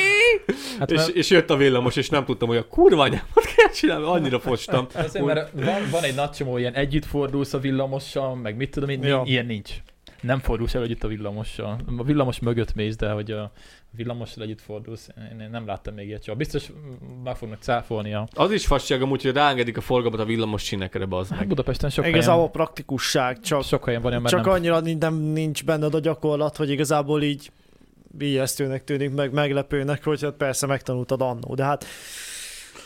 Hát és, mert- és jött a villamos, és nem tudtam, hogy a kurva anyámat kell csinálni, annyira fostam. Azért, mert van, van egy nagy csomó ilyen együtt fordulsz a villamossal, meg mit tudom én, Ja. ilyen nincs. Nem fordulsz el együtt a villamossal. A villamos mögött mész, de hogy a villamossal együtt fordulsz, én nem láttam még ilyet soha. Biztos meg fognak cáfolni a... Az is fasság amúgy, hogy ráengedik a forgalmat a villamos sinekre, bazd Hát. Budapesten sok Igazából helyen, praktikusság, csak, sok helyen van, csak nem. annyira nem, nincs benned a gyakorlat, hogy igazából így ijesztőnek tűnik, meg meglepőnek, hogy hát persze megtanultad annó, de hát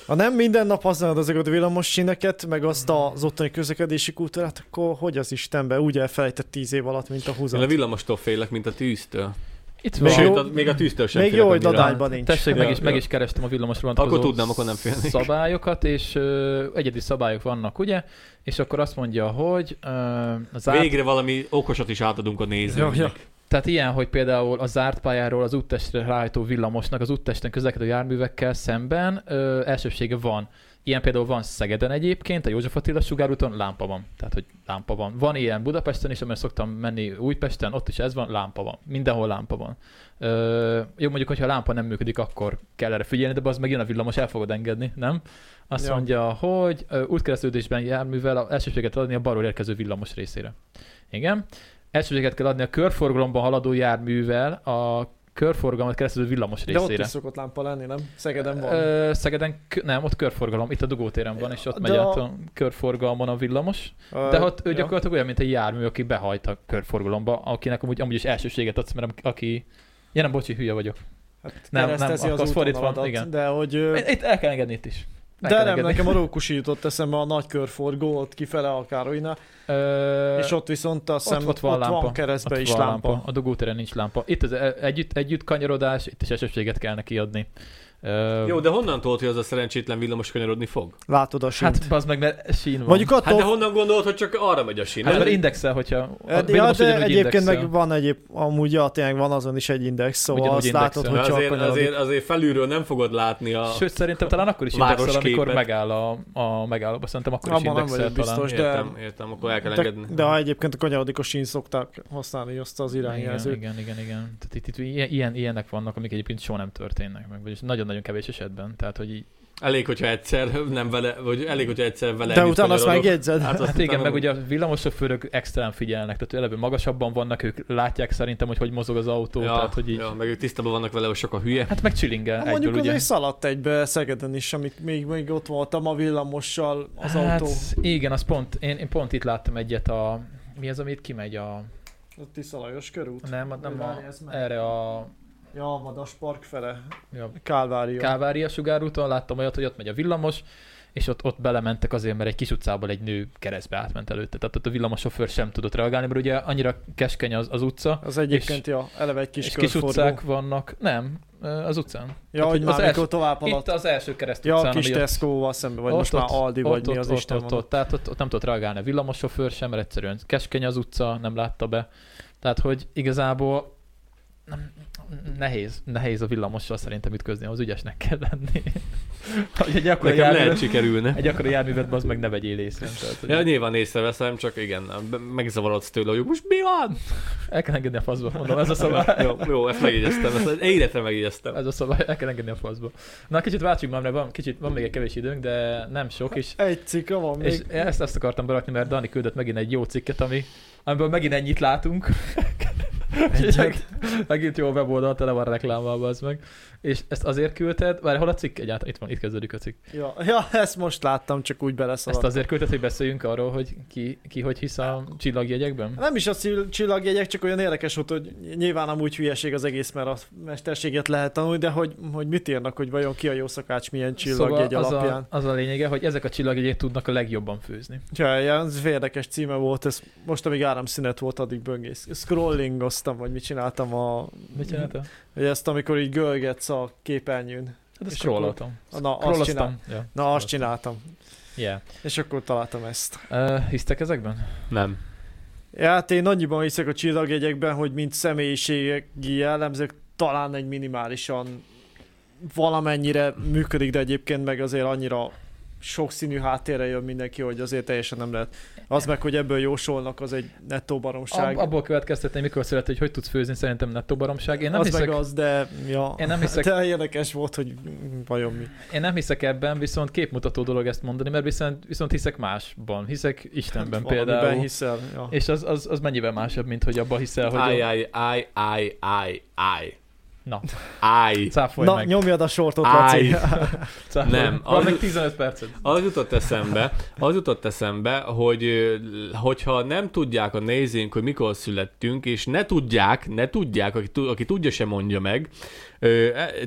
ha nem minden nap használod azokat a villamos sineket, meg azt az ottani közlekedési kultúrát, akkor hogy az Istenbe úgy elfelejtett tíz év alatt, mint a Én a húzat. villamostól félek, mint a tűztől. Itt Még van. Sőt, a, még a tűztől sem még jó, hogy. Dadányban nincs. Tessék, meg Ja, is, ja. meg is kerestem a villamosra vonatkozó Akkor tudnám, akkor nem félnék. szabályokat, és ö, egyedi szabályok vannak, ugye? És akkor azt mondja, hogy ö, az Végre valami okosat is átadunk a nézőknek. Ja, ja. Tehát ilyen, hogy például a zárt pályáról az úttestre ráhajtó villamosnak az úttesten közlekedő járművekkel szemben ö, elsőbsége van. Ilyen például van Szegeden egyébként, a József Attila sugárúton lámpa van. Tehát, hogy lámpa van. Van ilyen Budapesten is, amire szoktam menni Újpesten, ott is ez van, lámpa van. Mindenhol lámpa van. Ö, jó, mondjuk, hogyha a lámpa nem működik, akkor kell erre figyelni, de az meg jön a villamos, el fogod engedni, nem? Azt Ja. mondja, hogy ö, útkeresztődésben járművel elsőséget adni a balról érkező villamos részére. Igen. Elsőséget kell adni a körforgalomban haladó járművel a körforgalmat keresztül villamos De ott részére. is szokott lámpa lenni, nem? Szegeden van. Ö, Szegeden, nem, ott körforgalom, itt a dugótéren van, és ott De megy a- át a körforgalmon a villamos. Ö, De ott ő gyakorlatilag olyan, mint egy jármű, aki behajt a körforgalomba, akinek amúgy, amúgy is elsőséget adsz, mert aki... Ja nem, bocsi, hülye vagyok. Hát nem, keresztezi akkor az az fordítva igen. De hogy... Itt el kell engedni itt is. De nem, engedni. nekem a Rókusi jutott eszembe a nagy körforgó, ott kifele a Károlyna, Ö, és ott viszont azt hiszem, ott, ott van lámpa. keresztbe ott is van lámpa. A dugótéren nincs lámpa. Itt az e- együtt, együtt kanyarodás, itt is elsőséget kell neki adni. Ö, Jó, de honnan tudod, hogy az a szerencsétlen villamos kanyarodni fog? Látod a sínt. Hát az meg, mert sín van. Mondjuk Hát de attól... honnan gondolod, hogy csak arra megy a sín? Hát Ez- mert indexel, hogyha... a Ja, de ugyanúgy egyébként indexel. meg van egyéb, amúgy ja, tényleg van azon is egy index, szóval Ugyanúgy azt látod, indexel. hogy De csak azért, kanyarodik. azért, azért felülről nem fogod látni a... Sőt, szerintem talán akkor is indexel, amikor megáll a, a megállóba. Szerintem akkor is Abban nem indexel vagyok talán. biztos. de- Értem, értem, akkor el kell De, engedni. de ha egyébként a kanyarodik a sín szokták használni azt az irányjelzőt. igen, igen, igen. Tehát itt, itt ilyen, ilyen, ilyenek vannak, amik egyébként soha nem történnek meg, vagyis nagyon-nagyon kevés esetben. Tehát, hogy így, Elég, hogyha egyszer nem vele, vagy elég, hogyha egyszer vele De utána azt megjegyzed. Hát, azt hát igen, meg ugye a villamosofőrök extrán figyelnek, tehát eleve magasabban vannak, ők látják szerintem, hogy hogy mozog az autó, ja, tehát hogy így, ja, meg ők tisztában vannak vele, hogy sok a hülye. hát meg chillingel Ha egyből, mondjuk ugye. azért szaladt egybe Szegeden is, amíg még, még ott voltam a villamossal az hát, autó. igen, az pont, én, én pont itt láttam egyet a, mi az, amit kimegy a, A Tiszalajos körút. nem, nem a, erre a, Ja, a Madas Park fele. ja, Kálvária. Kávária sugárúton, láttam olyat, hogy ott megy a villamos, és ott, ott belementek azért, mert egy kis utcából egy nő keresztbe átment előtte. Tehát ott a villamosofőr sem tudott reagálni, mert ugye annyira keskeny az, az utca, az egyébként, ja, eleve egy kis és kis utcák vannak. Nem, az utcán. Ja, Tehát, hogy már az első- tovább Itt alatt. az első kereszt Ja, a utcán, kis ami ott- Tesco-val szemben, vagy ott- most már ott- Aldi, vagy mi ott, az ott, Isten ott, ott, Tehát ott, ott nem tudott reagálni a villamosofőr sem, mert egyszerűen keskeny az utca, nem látta be. Tehát, hogy igazából nem, nehéz, nehéz a villamossal szerintem ütközni, az ügyesnek kell lenni. hogy egy akkora, Nekem lehet járművet, sikerülne. egy akkora járművet, az meg ne vegyél észre. Tehát, hogy Ja, nyilván észreveszem, csak igen, megzavarodsz tőle, hogy most mi van? El kell engedni a faszba, mondom, ez a szabály. jó, jó, ezt megjegyeztem, ezt életre megjegyeztem. Ez a szabály, el kell engedni a faszba. Na, kicsit váltsunk már, mert van, kicsit, van még egy kevés időnk, de nem sok, és Egy cikka van És még. ezt, ezt akartam berakni, mert Dani küldött megint egy jó cikket, ami, amiből megint ennyit látunk. Meg, megint jó a weboldal, tele van reklámmal, az meg. És ezt azért küldted, várj, hol a cikk egyáltalán? Itt van, itt kezdődik a cikk. Ja, ja, ezt most láttam, csak úgy Ezt beleszaladt. azért küldted, hogy beszéljünk arról, hogy ki, ki hogy hisz a csillagjegyekben? Nem is a csill- csillagjegyek, csak olyan érdekes volt, hogy nyilván amúgy hülyeség az egész, mert a mesterséget lehet tanulni, de hogy, hogy mit írnak, hogy vajon ki a jó szakács milyen csillagjegy szóval az alapján. a, az a lényege, hogy ezek a csillagjegyek tudnak a legjobban főzni. Ja, ja, ez érdekes címe volt, ez most amíg áramszünet volt, addig böngész. Scrollingoztam, vagy mit csináltam a... Mit csináltál? Hogy ezt amikor így görgetsz a képernyőn. Hát ezt scrolloltam. Na, azt, csinál... Ja. Na, azt csináltam. Yeah. És akkor találtam ezt. Uh, hisztek ezekben? Nem. Ja, hát én annyiban hiszek a csillagjegyekben, hogy mint személyiségi jellemzők talán egy minimálisan valamennyire működik, de egyébként meg azért annyira sokszínű háttérre jön mindenki, hogy azért teljesen nem lehet. Az meg, hogy ebből jósolnak, az egy nettó baromság. Ab, abból következtetni, mikor született, hogy hogy tudsz főzni, szerintem nettó baromság. Én nem az hiszek, meg az, de ja. Én nem hiszek- De érdekes volt, hogy vajon mi. Én nem hiszek ebben, viszont képmutató dolog ezt mondani, mert viszont, viszont hiszek másban. Hiszek Istenben Valamiben például. hiszel. Ja. És az, az, az mennyivel másabb, mint hogy abba hiszel, hogy... Áj, áj, áj, áj, áj, áj. Na, Áj. cáfolj Na, meg. nyomjad a sortot, cáfolj. Nem, az- meg 15 percet. Az jutott eszembe, az jutott eszembe, hogy hogyha nem tudják a nézőink, hogy mikor születtünk, és ne tudják, ne tudják, aki, aki tudja, se mondja meg,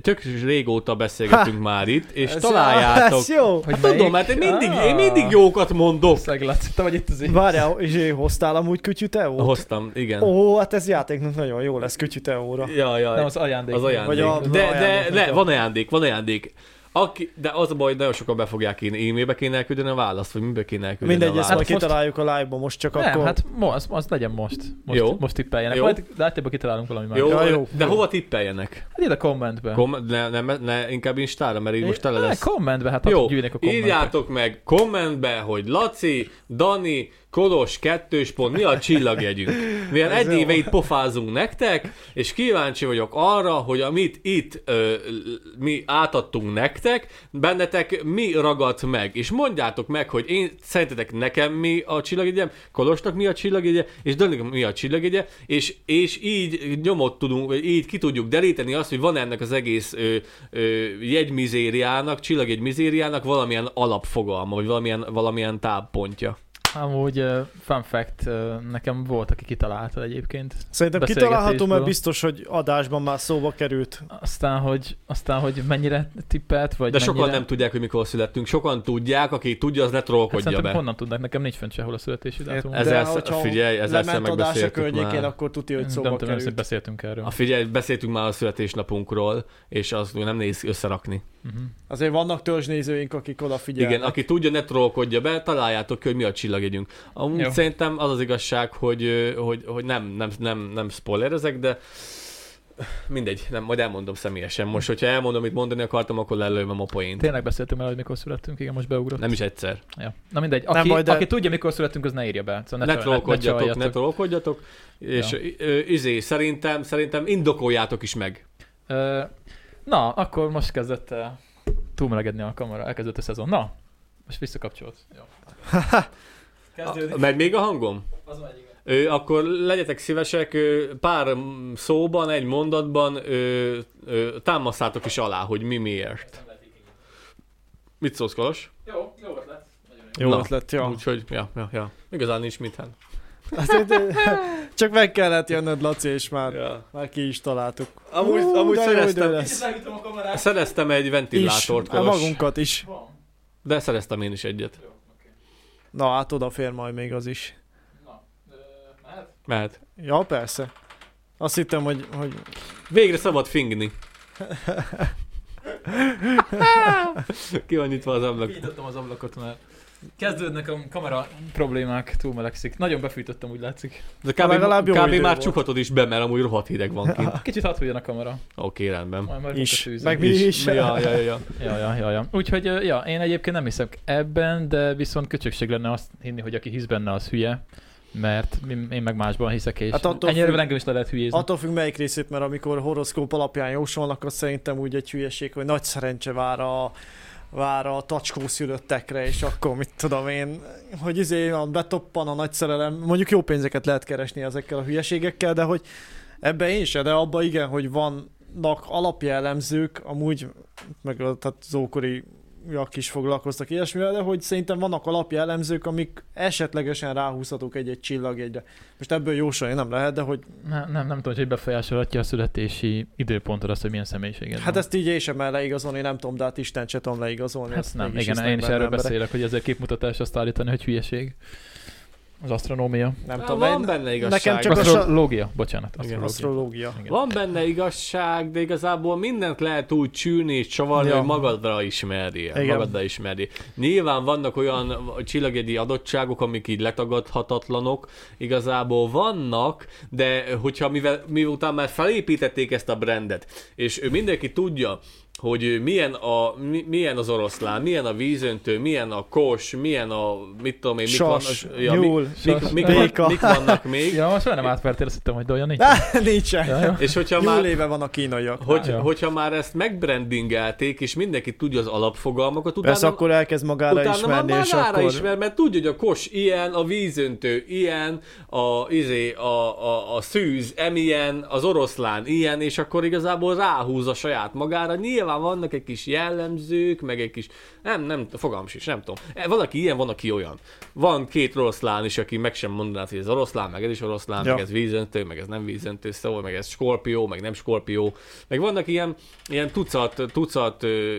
tök régóta beszélgetünk már itt, és Ez- találjátok. Ez jó. Hogy Hát tudom, mert én mindig, én Ah. mindig jókat mondok. Szeglaci, te vagy itt az én. Várjál, és én hoztál amúgy kütyüteót? Hoztam, igen. Ó, hát ez játéknak nagyon jó lesz kütyüteóra. Ja, ja. Nem, az ajándék. Az ajándék. Vagy a- de, de, ajándék, de, van ajándék, van ajándék. Aki, de az a baj, hogy nagyon sokan be fogják kéne, e-mailbe kéne elküldeni a választ, vagy mibe kéne elküldeni Mindegy, a ezt választ. majd most- kitaláljuk a live-ban, most csak Nem, akkor... hát mo- az, legyen most. Most, Jó. most tippeljenek. Jó. Majd látjából kitalálunk valami már. Jó, Ja, jó, de jó. hova tippeljenek? Hát ide a kommentbe. Kom- ne, ne, ne, inkább Instára, mert így most tele Ne, lesz. kommentbe, hát Jó, gyűjnek a kommentek. írjátok meg kommentbe, hogy Laci, Dani, Kolos, kettős pont, mi a csillagjegyünk. Ez egy éve itt pofázunk nektek, és kíváncsi vagyok arra, hogy amit itt ö, mi átadtunk nektek, bennetek mi ragadt meg. És mondjátok meg, hogy én szerintetek nekem mi a csillagjegyem, Kolosnak mi a csillagjegye, és Daninak mi a csillagjegye, és, és így nyomot tudunk, vagy így ki tudjuk deríteni azt, hogy van ennek az egész ö, ö, jegymizériának, csillagjegy mizériának valamilyen alapfogalma, vagy valamilyen, valamilyen táppontja. Amúgy uh, fun fact, uh, nekem volt, aki kitalálta egyébként. Szerintem kitalálható, mert biztos, hogy adásban már szóba került. Aztán, hogy, aztán, hogy mennyire tippelt, vagy De mennyire... sokan nem tudják, hogy mikor születtünk. Sokan tudják, aki tudja, az ne Hát trollkodja szerintem be. honnan tudnak? Nekem nincs fent sehol a születési dátum. Ez- Ezzel sz- figyelj, ezzel lement adás a környékén, már. akkor tudja, hogy nem szóba tudom, hogy került. beszéltünk erről. A figyelj, beszéltünk már a születésnapunkról, és azt nem néz összerakni. Uh-huh. Azért vannak törzsnézőink, akik odafigyelnek. Igen, aki tudja, ne trollkodja be, találjátok ki, hogy mi a csillagjegyünk. Amúgy Jó. szerintem az az igazság, hogy, hogy, hogy nem, nem, nem, nem spoilerezek, de mindegy, nem, majd elmondom személyesen. Most, hogyha elmondom, amit mondani akartam, akkor lelőm a poént. Tényleg beszéltünk már, hogy mikor születtünk, igen, most beugrott. Nem is egyszer. Ja. Na mindegy, Nem aki, baj, de- aki tudja, mikor születtünk, az ne írja be. Szóval Ne, ne, trollkodjatok, ne, trollkodjatok, és Ja. izé, szerintem, szerintem indokoljátok is meg. Ö, Na, akkor most kezdett el túlmelegedni a kamera, elkezdett a szezon. Na, most visszakapcsolt. Jó. Kezdődik. Megy még a hangom? Az megy, igen. Ö, akkor legyetek szívesek, pár szóban, egy mondatban ö, ö, támasszátok is alá, hogy mi miért. Mit szólsz, Kolos? Jó, jó ötlet. Jó Na, ötlet, ja. Úgyhogy, ja, ja, ja. Igazán nincs mit. hát. Azért, csak meg kellett jönnöd, Laci, és már, Ja. már ki is találtuk. Amúgy, Hú, amúgy jó szereztem, a szereztem egy Is, ventilátort, hát Kolos, magunkat is. De szereztem én is egyet. Jó. Na, hát odafér majd még az is. Na, ö, mehet? Mehet. Ja, persze. Azt hittem, hogy, hogy Végre szabad fingni. Ki van nyitva az ablak? Kinyitottam az ablakot, mert kezdődnek a kamera problémák, túlmelegszik. Nagyon befűtöttem, úgy látszik. De kb, legalább jó kb már volt. csukhatod is be, mert amúgy rohadt hideg van kint. Kicsit hadd fújjon a kamera. Oké, rendben. Majd, majd is. Meg mi is. Ja, ja, ja, ja. Ja, ja, ja, ja. Úgyhogy, ja, én egyébként nem hiszek ebben, de viszont köcsökség lenne azt hinni, hogy aki hisz benne, az hülye. Mert én meg másban hiszek, és Hát hát attól ennyire függ- engem is le lehet hülyézni. attól függ melyik részét, mert amikor horoszkóp alapján jósolnak, az szerintem úgy egy hülyeség, hogy nagy szerencse vár a, vár a tacskó szülöttekre, és akkor mit tudom én, hogy izé van, betoppan a nagy szerelem, mondjuk jó pénzeket lehet keresni ezekkel a hülyeségekkel, de hogy ebbe én se, de abba igen, hogy vannak alapjellemzők, amúgy, meg tehát az ókori jak is foglalkoztak ilyesmivel, de hogy szerintem vannak alapjellemzők, amik esetlegesen ráhúzhatók egy-egy csillagjegyre. Most ebből jósolni nem lehet, de hogy Nem, nem, nem tudom, hogy befolyásolhatja a születési időpontot azt, hogy milyen személyiséged Hát van. ezt így én sem el leigazolni, nem tudom, de hát Isten se tudom leigazolni. Hát nem, igen, én is erről emberek. beszélek, hogy ezzel képmutatás azt állítani, hogy hülyeség. Az asztronómia. Nem Á, tudom, van én- benne igazság. nekem csak a sa- Asztrológia, bocsánat. Igen. Asztrológia. asztrológia. Igen. Van benne igazság, de igazából mindent lehet úgy csülni és csavarni, Ja. hogy magadra ismerjél. Igen. Magadra ismerjél. Nyilván vannak olyan csillagjegyi adottságok, amik így letagadhatatlanok. Igazából vannak, de hogyha mivel, miután már felépítették ezt a brandet, és ő mindenki tudja, hogy milyen, a, mi, milyen az oroszlán, milyen a vízöntő, milyen a kos, milyen a, mit tudom én, mik Sas, vannak, ja, nyúl, mik, sas, mik, béka. van, mik vannak még. Ja, most már nem átvertél, azt hittem, hogy olyan nincs. De, nincsen. Ja, jó. És hogyha Jól már, éve van a kínaiak. hogy, Ja. hogyha már ezt megbrandingelték, és mindenki tudja az alapfogalmakat, utána, Persze akkor elkezd magára utána ismerni, már és magára akkor... ismer, mert tudja, hogy a kos ilyen, a vízöntő ilyen, a, izé, a, a, a szűz emilyen, az oroszlán ilyen, és akkor igazából ráhúz a saját magára. Nyilván vannak egy kis jellemzők, meg egy kis, nem, nem, fogalmam sincs, nem tudom. E, Van, aki ilyen, van, aki olyan. Van két oroszlán is, aki meg sem mondaná, hogy ez oroszlán, meg ez is oroszlán, Ja. meg ez vízöntő, meg ez nem vízöntő, szóval meg ez skorpió, meg nem skorpió. Meg vannak ilyen, ilyen tucat, tucat ö, ö,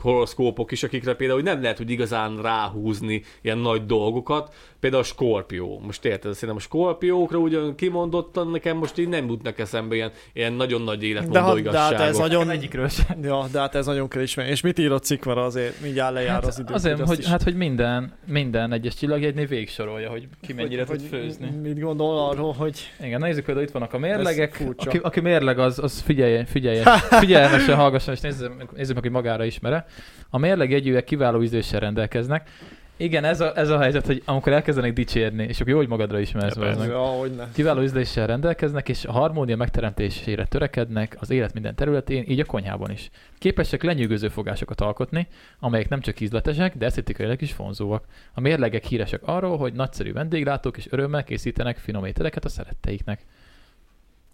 horoszkópok is, akikre például nem lehet, hogy igazán ráhúzni ilyen nagy dolgokat. Például a skorpió. Most érted, szerintem a skorpiókra ugyan kimondottan nekem most így nem jutnak eszembe ilyen, ilyen nagyon nagy De, életmondó ha, de hát igazságok. ez nagyon... Egyikről sem. Ja, de hát ez nagyon kell ismerni. És mit írott Cikvara azért, mindjárt lejár Hát az idő. azért, hogy, is- hát, hogy minden, minden egyes csillagjegynél végsorolja, hogy ki mennyire tud főzni. Mit gondol arról, hogy Igen, nézzük például itt vannak a mérlegek. Aki, aki mérleg, az, az figyelje, figyelje, figyelmesen hallgasson, és nézzük, nézzük meg, hogy magára ismere. A mérleg jegyűek kiváló ízléssel rendelkeznek. Igen, ez a, ez a helyzet, hogy amikor elkezdenek dicsérni, és akkor jó, hogy magadra ismersz. Ja, bazd meg. Ja, hogy ne. Kiváló ízléssel rendelkeznek, és a harmónia megteremtésére törekednek az élet minden területén, így a konyhában is. Képesek lenyűgöző fogásokat alkotni, amelyek nem csak ízletesek, de esztetikailag is vonzóak. A mérlegek híresek arról, hogy nagyszerű vendéglátók és örömmel készítenek finom ételeket a szeretteiknek.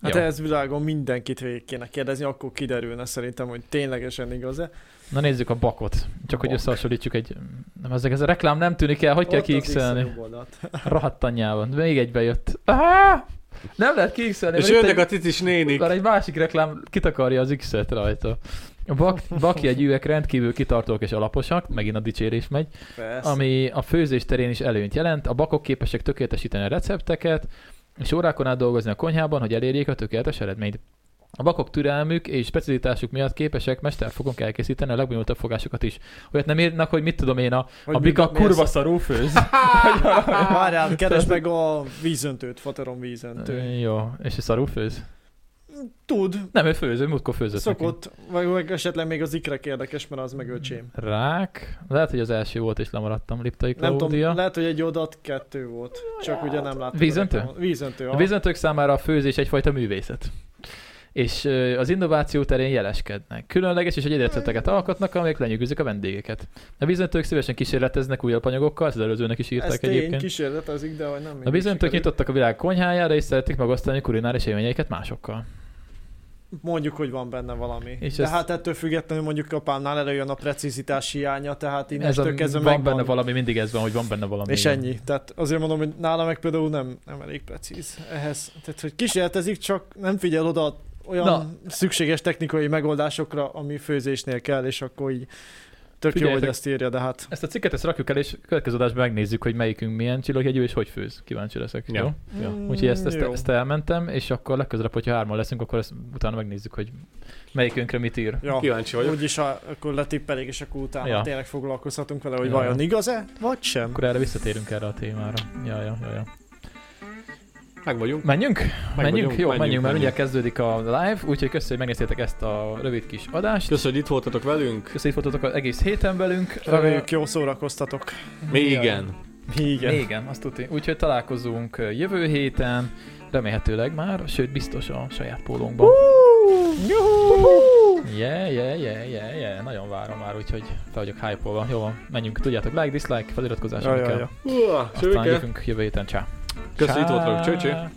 Hát Jó. ez világon mindenkit végig kéne kérdezni, akkor kiderülne szerintem, hogy ténylegesen igaz-e. Na nézzük a bakot. Csak hogy Bak. összehasonlítsuk egy... Nem, ez, ez a reklám nem tűnik el, hogy kell Ott az kiixelni? Rahadt anyjában. Még egy bejött. Ah! Nem lehet kiixelni, És jönnek egy, a ticis nénik. mert egy másik reklám kitakarja az X-et rajta. A bak, bakjegyűek rendkívül kitartók és alaposak, megint a dicsérés megy, Persze. ami a főzés terén is előnyt jelent. A bakok képesek tökéletesíteni a recepteket, és órákon át dolgozni a konyhában, hogy elérjék a tökéletes eredményt. A bakok türelmük és specialitásuk miatt képesek mesterfogunk elkészíteni a legbonyolultabb fogásokat is. Olyat nem írnak, hogy mit tudom én, a, Hogy a bika mi kurva szarú főz. Várjál, keresd meg a vízöntőt, Fateron vízöntő. Jó, és a szarú főz? Tud, Nem, ő főz, ő múltkor főzött szokott, vagy vagy esetleg még az ikrek érdekes, mert az meg öcsém. Rák. Lehet, hogy az első volt, és lemaradtam. Liptai Nem tudom, lehet, hogy egy odat kettő volt. Csak ugye nem láttam. Vízöntő? Vízöntő, A vízöntők számára a főzés egyfajta művészet. És az innováció terén jeleskednek. Különleges és egy recepteket alkotnak, amelyek lenyűgözik a vendégeket. A vízöntők szívesen kísérleteznek újabb anyagokkal, ezt az előzőnek is írták tény, egyébként. kísérletezik, de hogy nem A vízöntők nyitottak a világ konyhájára, és szeretik megosztani kulináris élményeiket másokkal. Mondjuk, hogy van benne valami. És de ez- hát ettől függetlenül mondjuk apámnál előjön a precizitás hiánya, tehát Ez a, innentől kezdve van megvan. benne valami, mindig ez van, hogy van benne valami. És igen. ennyi. Tehát azért mondom, hogy nála meg például nem, nem elég precíz ehhez. Tehát, hogy kísérletezik, csak nem figyel oda olyan. Na. szükséges technikai megoldásokra, ami főzésnél kell, és akkor így tök jó, hogy ezt írja, de hát Ezt a cikket ezt rakjuk el, és következő adásban megnézzük, hogy melyikünk milyen csillagjegyű, és hogy főz. Kíváncsi leszek. Ja. Jó? Ja. Mm, Úgyhogy ezt, ezt, jó. ezt elmentem, és akkor legközelebb, hogyha hárman leszünk, akkor ezt utána megnézzük, hogy melyikünkre mit ír. Ja. Kíváncsi vagyok. Úgyis a, akkor letippelik, és akkor utána ja. tényleg foglalkozhatunk vele, hogy Ja. vajon igaz-e, vagy sem. Akkor erre visszatérünk erre a témára. Ja, ja, ja, ja. Meg vagyunk. Menjünk? Meg menjünk? vagyunk, Jó, menjünk, menjünk, mert mindjárt kezdődik a live, úgyhogy köszönjük, hogy megnéztétek ezt a rövid kis adást. Köszönjük, hogy itt voltatok velünk. Köszönjük, hogy voltatok az egész héten velünk. Reméljük, jó szórakoztatok. Még igen. Igen. Még igen, azt tudni. Úgyhogy találkozunk jövő héten, remélhetőleg már, sőt biztos a saját pólónkban. Yeah, yeah, yeah, yeah, yeah. Nagyon várom már, úgyhogy fel vagyok hype Jó menjünk. Tudjátok, like, dislike, feliratkozás, Ja, ami ja, kell. ja. Uah, Aztán jövünk jövő héten. Csá. До свидания. До свидания.